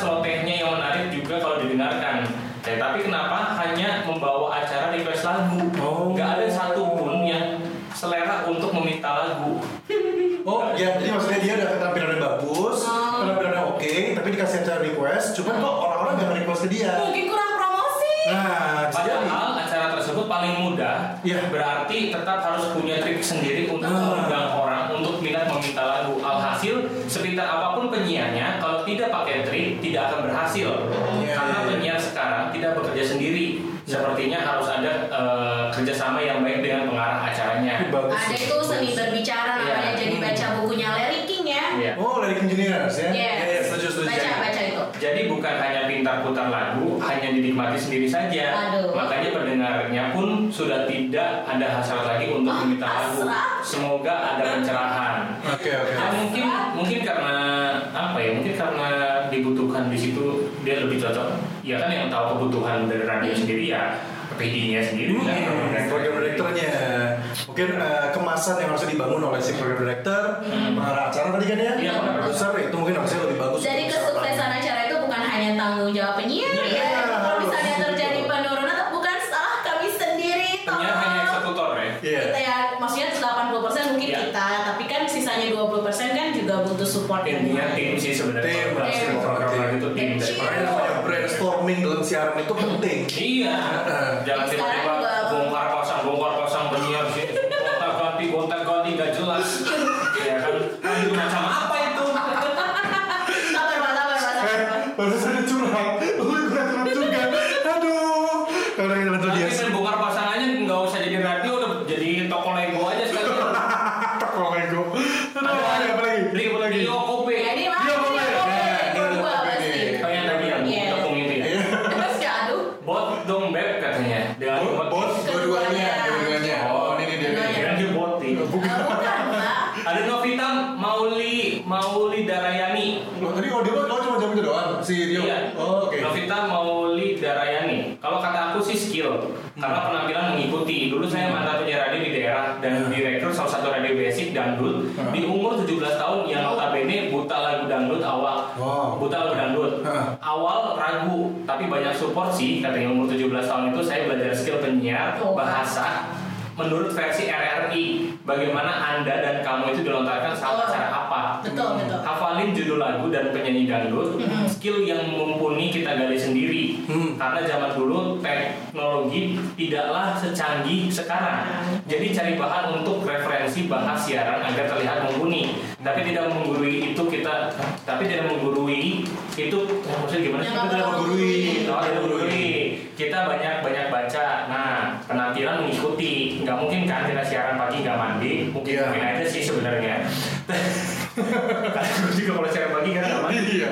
kalau tidak akan berhasil. Iya, Karena iya, iya. penyiar sekarang tidak bekerja sendiri. Sepertinya harus ada eh, kerjasama yang baik dengan pengarah acaranya. Bagus. Ada itu seni berbicara namanya Iya. jadi baca bukunya Larry King ya. Iya. Oh, ya? Iya, iya, setuju, setuju. Baca baca itu. Jadi bukan hanya pintar putar lagu, hanya dinikmati sendiri saja. Aduh. Makanya pendengarnya pun sudah tidak ada hasrat lagi untuk Ah, meminta lagu. Semoga ada pencerahan. Oke, oke. Ya, mungkin mungkin karena apa ya? Mungkin karena dibutuhkan di situ dia lebih cocok. Ya kan yang tahu kebutuhan dari radio sendiri ya PD-nya sendiri kan. Hmm, program directornya mungkin eh, kemasan yang harus dibangun oleh si program director pengarah acara tadi kan ya Iya, pengarah produser itu mungkin harusnya lebih bagus Jadi kesuksesan acara itu bukan hanya tanggung jawab penyiar Iya, ya. Kalau harus. misalnya terjadi penurunan bukan salah kami sendiri. Penyiar hanya eksekutor ya. Iya. Kita ya maksudnya 80% mungkin kita, tapi kan sisanya 20% kan juga butuh support dari Intinya lain. tim sih sebenarnya. Tim, Kalau tim. Itu tim. Kecil. makanya namanya brainstorming dalam siaran itu penting Iya. Jangan tiba-tiba dan Hmm. direktur salah satu radio basic dangdut Hmm. di umur 17 tahun yang notabene buta lagu dangdut awal. Wow. Buta lagu dangdut. Hmm. Awal ragu, tapi banyak support sih. Katanya umur 17 tahun itu saya belajar skill penyiar, Oh. bahasa menurut versi RRI. Bagaimana Anda dan kamu itu dilontarkan saat Oh. acara apa? Betul, betul. hafalin judul lagu dan penyanyi dangdut Mhm. skill yang mumpuni kita gali sendiri Hmm. karena zaman dulu teknologi tidaklah secanggih sekarang jadi cari bahan untuk referensi bahas siaran agar terlihat mumpuni tapi tidak menggurui itu kita tapi tidak menggurui itu maksudnya gimana Tidak menggurui. Tidak menggurui kita banyak banyak baca nah penampilan mengikuti. Nggak mungkin kan kita siaran pagi nggak mandi. Mungkin Iya. mungkin aja sih sebenarnya. Karena gue juga kalau siaran pagi kan nggak mandi. Iya.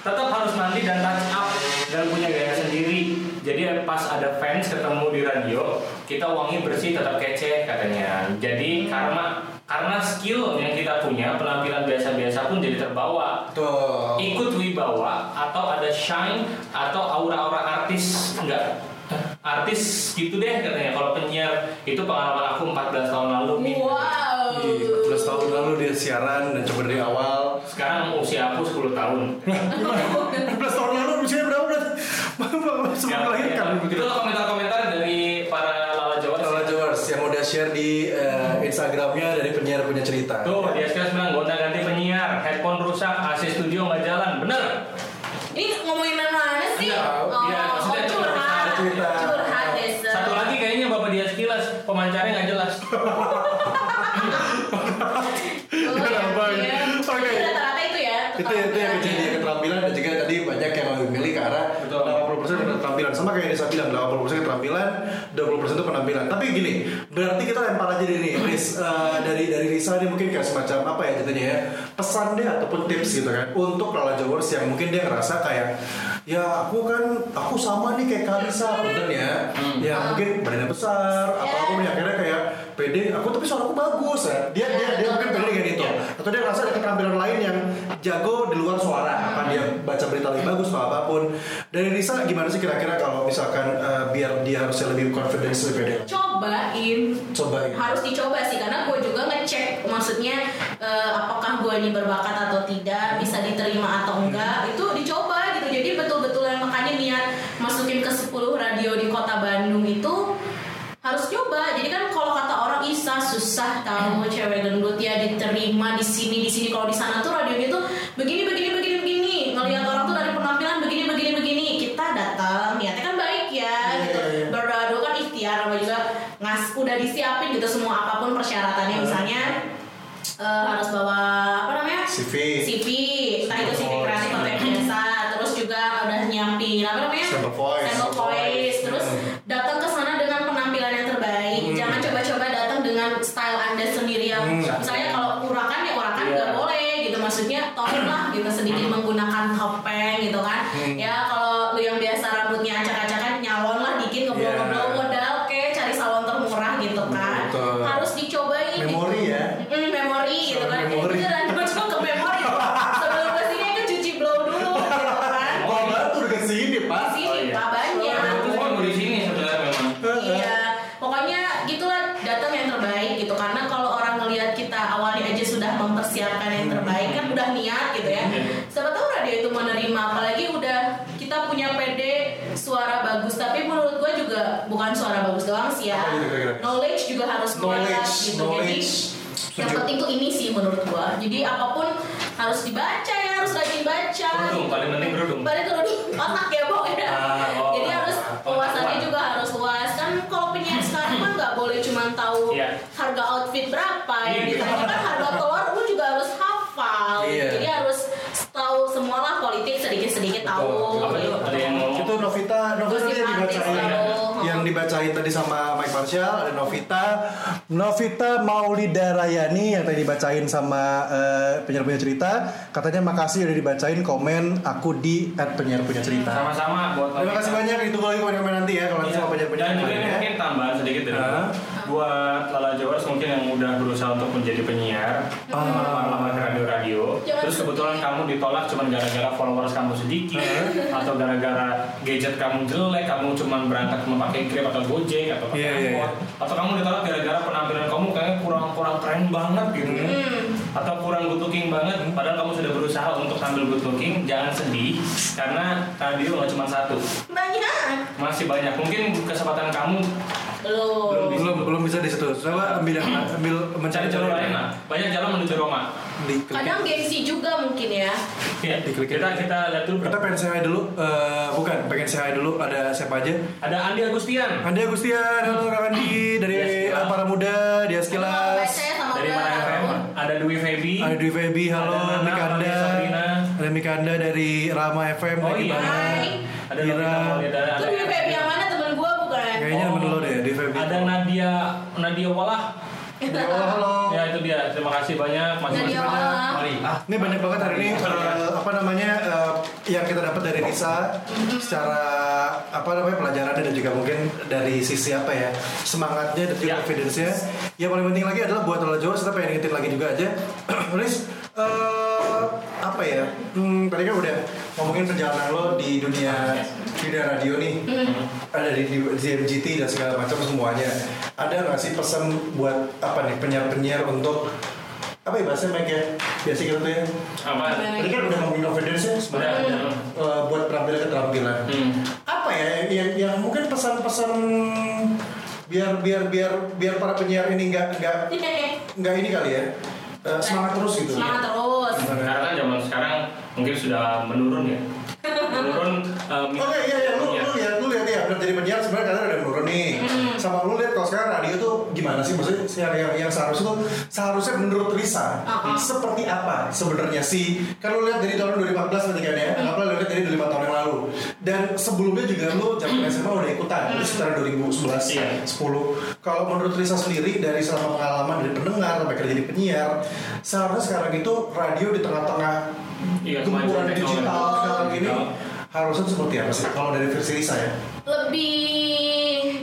tetap harus mandi dan touch up dan punya gaya sendiri. Jadi pas ada fans ketemu di radio kita wangi bersih tetap kece katanya. Jadi karena karena skill yang kita punya penampilan biasa-biasa pun jadi terbawa. Tuh. ikut wibawa atau ada shine atau aura-aura artis enggak artis gitu deh katanya. Kalau penyiar itu pengalaman aku 14 tahun lalu nih. Wow. Ih, 14 tahun lalu dia siaran dan coba dari awal. Sekarang usia aku 10 tahun. 14 tahun lalu usia berapa berarti? Sebelum Ya, melahirkan ya. begitu. Itu komentar-komentar dari para Lala Jawa. Lala Jawars yang udah share di eh, Instagramnya dari penyiar punya cerita. Tuh, dia 80% keterampilan sama kayak saya bilang 80% keterampilan 20% itu penampilan. Tapi gini berarti kita lempar aja deh nih Riz. Eh, dari dari Risa ini mungkin kayak semacam apa ya jadinya ya pesan deh ataupun tips gitu kan untuk Lala Jawers yang mungkin dia ngerasa kayak ya aku kan aku sama nih kayak Kalisa mungkin ya. Ya mungkin badannya besar atau aku punya akhirnya kayak pede aku tapi suaraku bagus ya. Dia dia dia mungkin pede dengan itu. Atau dia ngerasa ada keterampilan lain yang jago di luar suara. Apa dia baca berita lebih bagus atau apa pun. Dari Risa gimana sih kira-kira kalau misalkan eh, biar dia harusnya lebih confidence lebih pede? Cobain. cobain. Harus dicoba sih karena gue juga ngecek maksudnya eh, apakah gue ini berbakat atau tidak bisa diterima atau enggak. Itu dicoba gitu. Jadi betul-betul yang makanya niat masukin ke 10 radio di kota Bandung itu harus coba. Jadi kan kalau kata orang Isa susah tahu cewek gendut ya diterima di sini di sini. Kalau di sana tuh radionya tuh begini begini begini begini. Ngelihat orang tuh dari penampilan begini begini begini. Kita datang niatnya kan baik ya Iya, gitu. iya, iya. berdoa doa kan ikhtiar sama juga ngas udah disiapin gitu semua apa pun persyaratannya. Misalnya eh, harus bawa mempersiapkan yang terbaik kan udah niat gitu ya Iya. siapa tahu radio itu menerima apalagi udah kita punya PD suara bagus tapi menurut gue juga bukan suara bagus doang sih ya gitu knowledge juga harus kuat knowledge gitu jadi knowledge yang Setuju. penting tuh ini sih menurut gua jadi apa pun harus dibaca ya harus rajin baca Kerudung, paling penting kerudung. paling kerudung otak ya Bo ya Ah, oh. jadi harus wawasannya juga harus luas kan kalau penyiar sekarang kan nggak boleh cuma tahu Iya. harga outfit berapa ya Iya. ditanya kan harga telur lu juga harus hafal Iya. jadi harus tahu semualah politik sedikit sedikit tahu? Ada yang itu Novita Novita yang dibacain. yang dibacain tadi sama Mike Marshall ada Novita. Novita Maulida Rayani yang tadi dibacain sama eh, penyiar punya cerita. Katanya makasih udah dibacain komen aku di at penyiar punya cerita. Sama-sama buat terima kasih banyak ditunggu lagi komen-komen nanti ya kalau Iya. sama penyiar punya Dan juga cerita ya. mungkin tambahan sedikit dari Hah? Buat Lala Jawars mungkin yang udah berusaha untuk menjadi penyiar. Lamar ke radio-radio terus kebetulan kamu ditolak cuma gara-gara followers kamu sedikit atau gara-gara gadget kamu jelek kamu cuma berangkat memakai Grab atau Gojek atau pakai Iya, iya, angkot. Atau kamu ditolak gara-gara penampilan kamu kayaknya kurang-kurang keren banget gitu Hmm. Atau kurang good looking banget padahal kamu sudah berusaha untuk tampil good looking jangan sedih karena radio nggak cuma satu. Banyak. Masih banyak. Mungkin kesempatan kamu belum. belum belum bisa di situ coba ambil ambil mencari cari jalur lain lah. Banyak jalan menuju Roma. Kadang gengsi juga mungkin ya. Ya Diklik. kita kita lihat dulu. Kita pengen say hi dulu Eh, bukan pengen say hi dulu ada siapa aja? Ada Andi Agustian. Andi Agustian halo Kak Andi dari para muda dia sekilas. Dari mana ada Dwi Feby ada Dwi Feby halo Ada Nana, Mikanda ada Mikanda dari Rama FM Oh dari iya. Hai. ada Ira. Ada Dwi Feby yang mana temen gue bukan? kayaknya Oh. temen lo deh Dwi Feby ada Nadia Nadia Walah halo halo ya itu dia terima kasih banyak masih banyak. Walah. mari ah ini banyak banget hari ini eh, apa namanya eh, yang kita dapat dari Risa secara apa namanya pelajarannya dan juga mungkin dari sisi apa ya semangatnya dan juga Ya. confidence-nya. Yang paling penting lagi adalah buat Lola Jawa kita pengen ingetin lagi juga aja. Riz eh, apa ya? Hmm, tadi kan udah ngomongin perjalanan lo di dunia di dunia radio nih. ada di, di, di MGT dan segala macam semuanya. Ada nggak sih pesan buat apa nih penyiar-penyiar untuk apa ya bahasanya Mike ya? Biasa tuh ya. Apa? Tadi kan udah ngomongin confidence ya sebenarnya Udah. eh, buat penampilan keterampilan. Hmm. Apa ya yang yang mungkin pesan-pesan biar biar biar biar para penyiar ini nggak nggak nggak ini kali ya eh, semangat terus gitu. Semangat terus. Karena kan zaman sekarang mungkin sudah menurun ya. Menurun uh, Oh iya iya iya lu lu lihat lu lihat ya benar jadi penyiar sebenarnya kalian udah menurun nih. Sama lu lihat kalau sekarang radio tuh gimana sih maksudnya yang yang, yang seharusnya tuh seharusnya menurut Risa Uh-uh. seperti apa sebenarnya sih? Kan lu lihat dari tahun 2014 ketika ya, anggaplah lu lihat dari 5 tahun yang lalu. Dan sebelumnya juga lu zaman SMA udah ikutan, itu sekitar 2011 Iya. 10. Kalau menurut Risa sendiri dari selama pengalaman dari pendengar sampai kerja jadi penyiar, seharusnya sekarang itu radio di tengah-tengah Iya, gempuran kemajuan digital sekarang ini Digital. Harusnya seperti apa sih kalau dari versi Risa ya? Lebih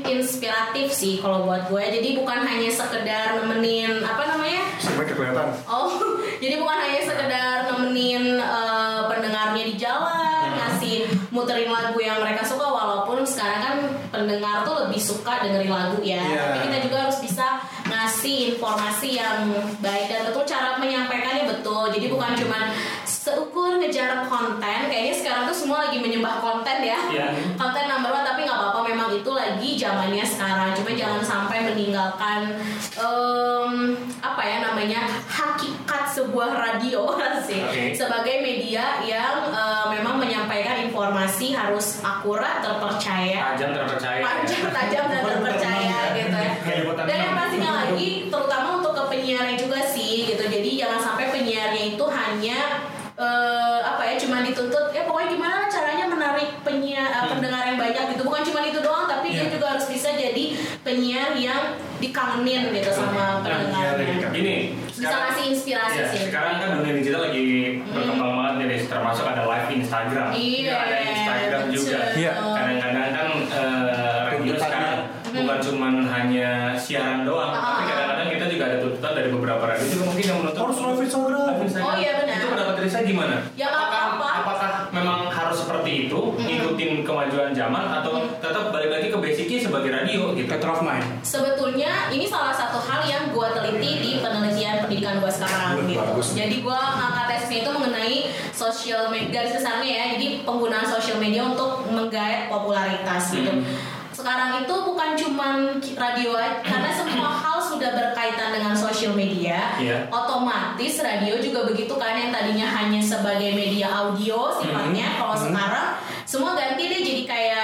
inspiratif sih kalau buat gue. Jadi bukan hanya sekedar nemenin apa namanya? Sampai kelihatan. Oh, jadi bukan hanya sekedar nemenin eh, pendengarnya di jalan, ngasih muterin lagu yang mereka suka walaupun sekarang kan pendengar tuh lebih suka dengerin lagu ya. Iya. Tapi kita juga harus bisa ngasih informasi yang baik dan betul cara menyampaikannya betul. Jadi bukan cuma seukur ngejar konten, kayaknya sekarang tuh semua lagi menyembah konten ya. Iya. Konten number one tapi nggak apa-apa memang itu lagi zamannya sekarang. Cuma jangan sampai meninggalkan em, apa ya namanya hakikat sebuah radio sih Oke. sebagai media yang eh, memang menyampaikan informasi harus akurat, terpercaya, tajam terpercaya. panjang, tajam dan terpercaya gitu ya. Dan yang pastinya lagi, terutama untuk ke penyiarnya juga sih gitu. Jadi jangan sampai penyiarnya itu hanya eh, apa ya, cuma dituntut ya pokoknya gimana caranya menarik penyiar eh, pendengar yang banyak gitu. Bukan cuma itu doang, tapi dia Iya. juga harus bisa jadi penyiar yang dikangenin gitu sama pendengarnya. Gini, Bisa ngasih inspirasi Iya, sih. sekarang kan dunia digital lagi berkembang banget nih, termasuk ada live Instagram. Iya, ada Instagram betul. juga. Iya. Kadang-kadang kan eh, radio Tuntutannya. sekarang bukan cuman hanya siaran doang, Ah. tapi kadang-kadang kita juga ada tuntutan dari beberapa radio juga mungkin yang menuntut Harus live Instagram. live Instagram. Oh, iya, benar. Itu pendapat Risa gimana? Ya, nggak apakah, apa-apa. apakah memang harus seperti itu, ngikutin kemajuan zaman atau tetap balik lagi ke basicnya sebagai radio gitu? Of mind. Sebetulnya ini salah satu hal yang gue teliti di penelitian pendidikan gue sekarang Bagus, gitu. bagus. Jadi gue ngangkat tesnya itu mengenai sosial media garis besarnya ya. Jadi penggunaan sosial media untuk menggait popularitas gitu. Hmm. Sekarang itu bukan cuman radio karena semua hal sudah berkaitan dengan sosial media. Iya. Otomatis radio juga begitu kan yang tadinya hanya sebagai media audio sifatnya. Kalau sekarang semua ganti deh jadi kayak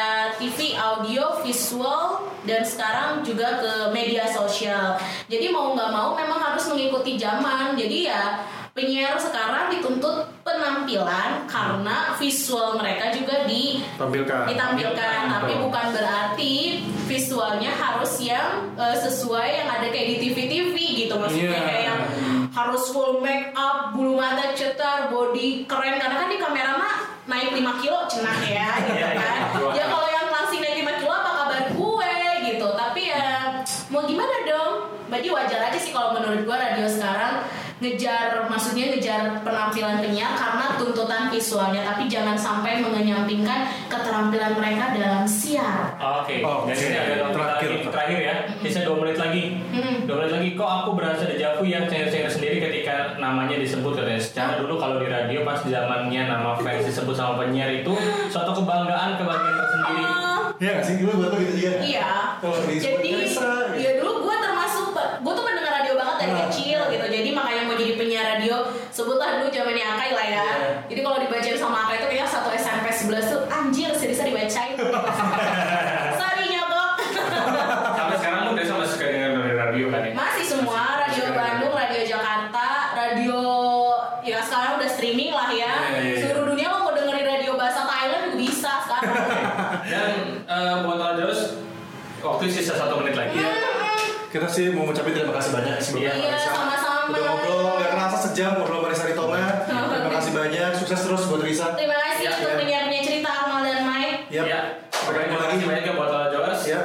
visual dan sekarang juga ke media sosial. Jadi mau nggak mau memang harus mengikuti zaman. Jadi ya penyiar sekarang dituntut penampilan karena visual mereka juga di Tampilkan. ditampilkan tapi bukan berarti visualnya harus yang eh, sesuai yang ada kayak di TV-TV gitu maksudnya Iya. kayak yang harus full make up bulu mata cetar body keren karena kan di kamera mah naik 5 kilo cenah ya gitu Iya, iya. kan ya kalau yang langsing naik 5 kilo apa kabar gue gitu tapi ya mau gimana dong berarti wajar aja sih kalau menurut gue radio sekarang ngejar maksudnya ngejar penampilan penyiar karena tuntutan visualnya tapi jangan sampai mengenyampingkan keterampilan mereka dalam siar Oke, Oke. dan ini ada Terakhir. terakhir, terakhir ya. Bisa dua menit lagi. Hmm. Dua menit lagi. Kok aku berasa dejavu yang cengar-cengar sendiri ketika namanya disebut katanya. Secara dulu kalau di radio pas zamannya nama fans disebut sama penyiar itu suatu kebanggaan kebahagiaan tersendiri. Iya sih? Dulu buat lo gitu juga. iya jadi gitu. ya dulu gue termasuk gue tuh pendengar radio banget dari Ah. kecil gitu jadi makanya mau jadi penyiar radio sebutlah dulu zamannya Akai lah ya Iya. jadi kalau dibacain sama Akai itu kayaknya satu SMP 11 tuh anjir serius dibacain sorry nyogok Sampai sekarang lu udah sama suka dengar dari radio kan ya? masih semua radio Masih Bandung radio Jakarta radio ya sekarang udah streaming lah ya Iya, iya, iya. seluruh dunia lo mau dengerin radio bahasa Thailand juga bisa sekarang Dan eh, buat Rajos, waktu sisa satu menit lagi. Iya. Kita sih mau ngucapin terima kasih banyak sebelumnya Iya, sejam ngobrol sama Risa Ritoma. Terima kasih banyak, sukses terus buat Risa. terima kasih Ya, untuk ya. penyiar-penyiar cerita Amal dan Mike Yap. Ya, Sampai ketemu terima lagi. kasih banyak ya buat Rajos. Ya.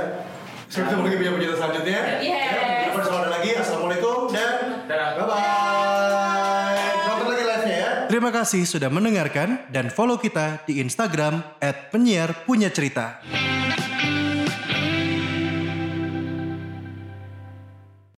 Sampai ketemu lagi video video selanjutnya. Yes. Ya, Kita bersama lagi. Assalamualaikum dan Dadah. bye bye. Nonton lagi live-nya ya. Terima kasih sudah mendengarkan dan follow kita di Instagram @penyiar punya cerita.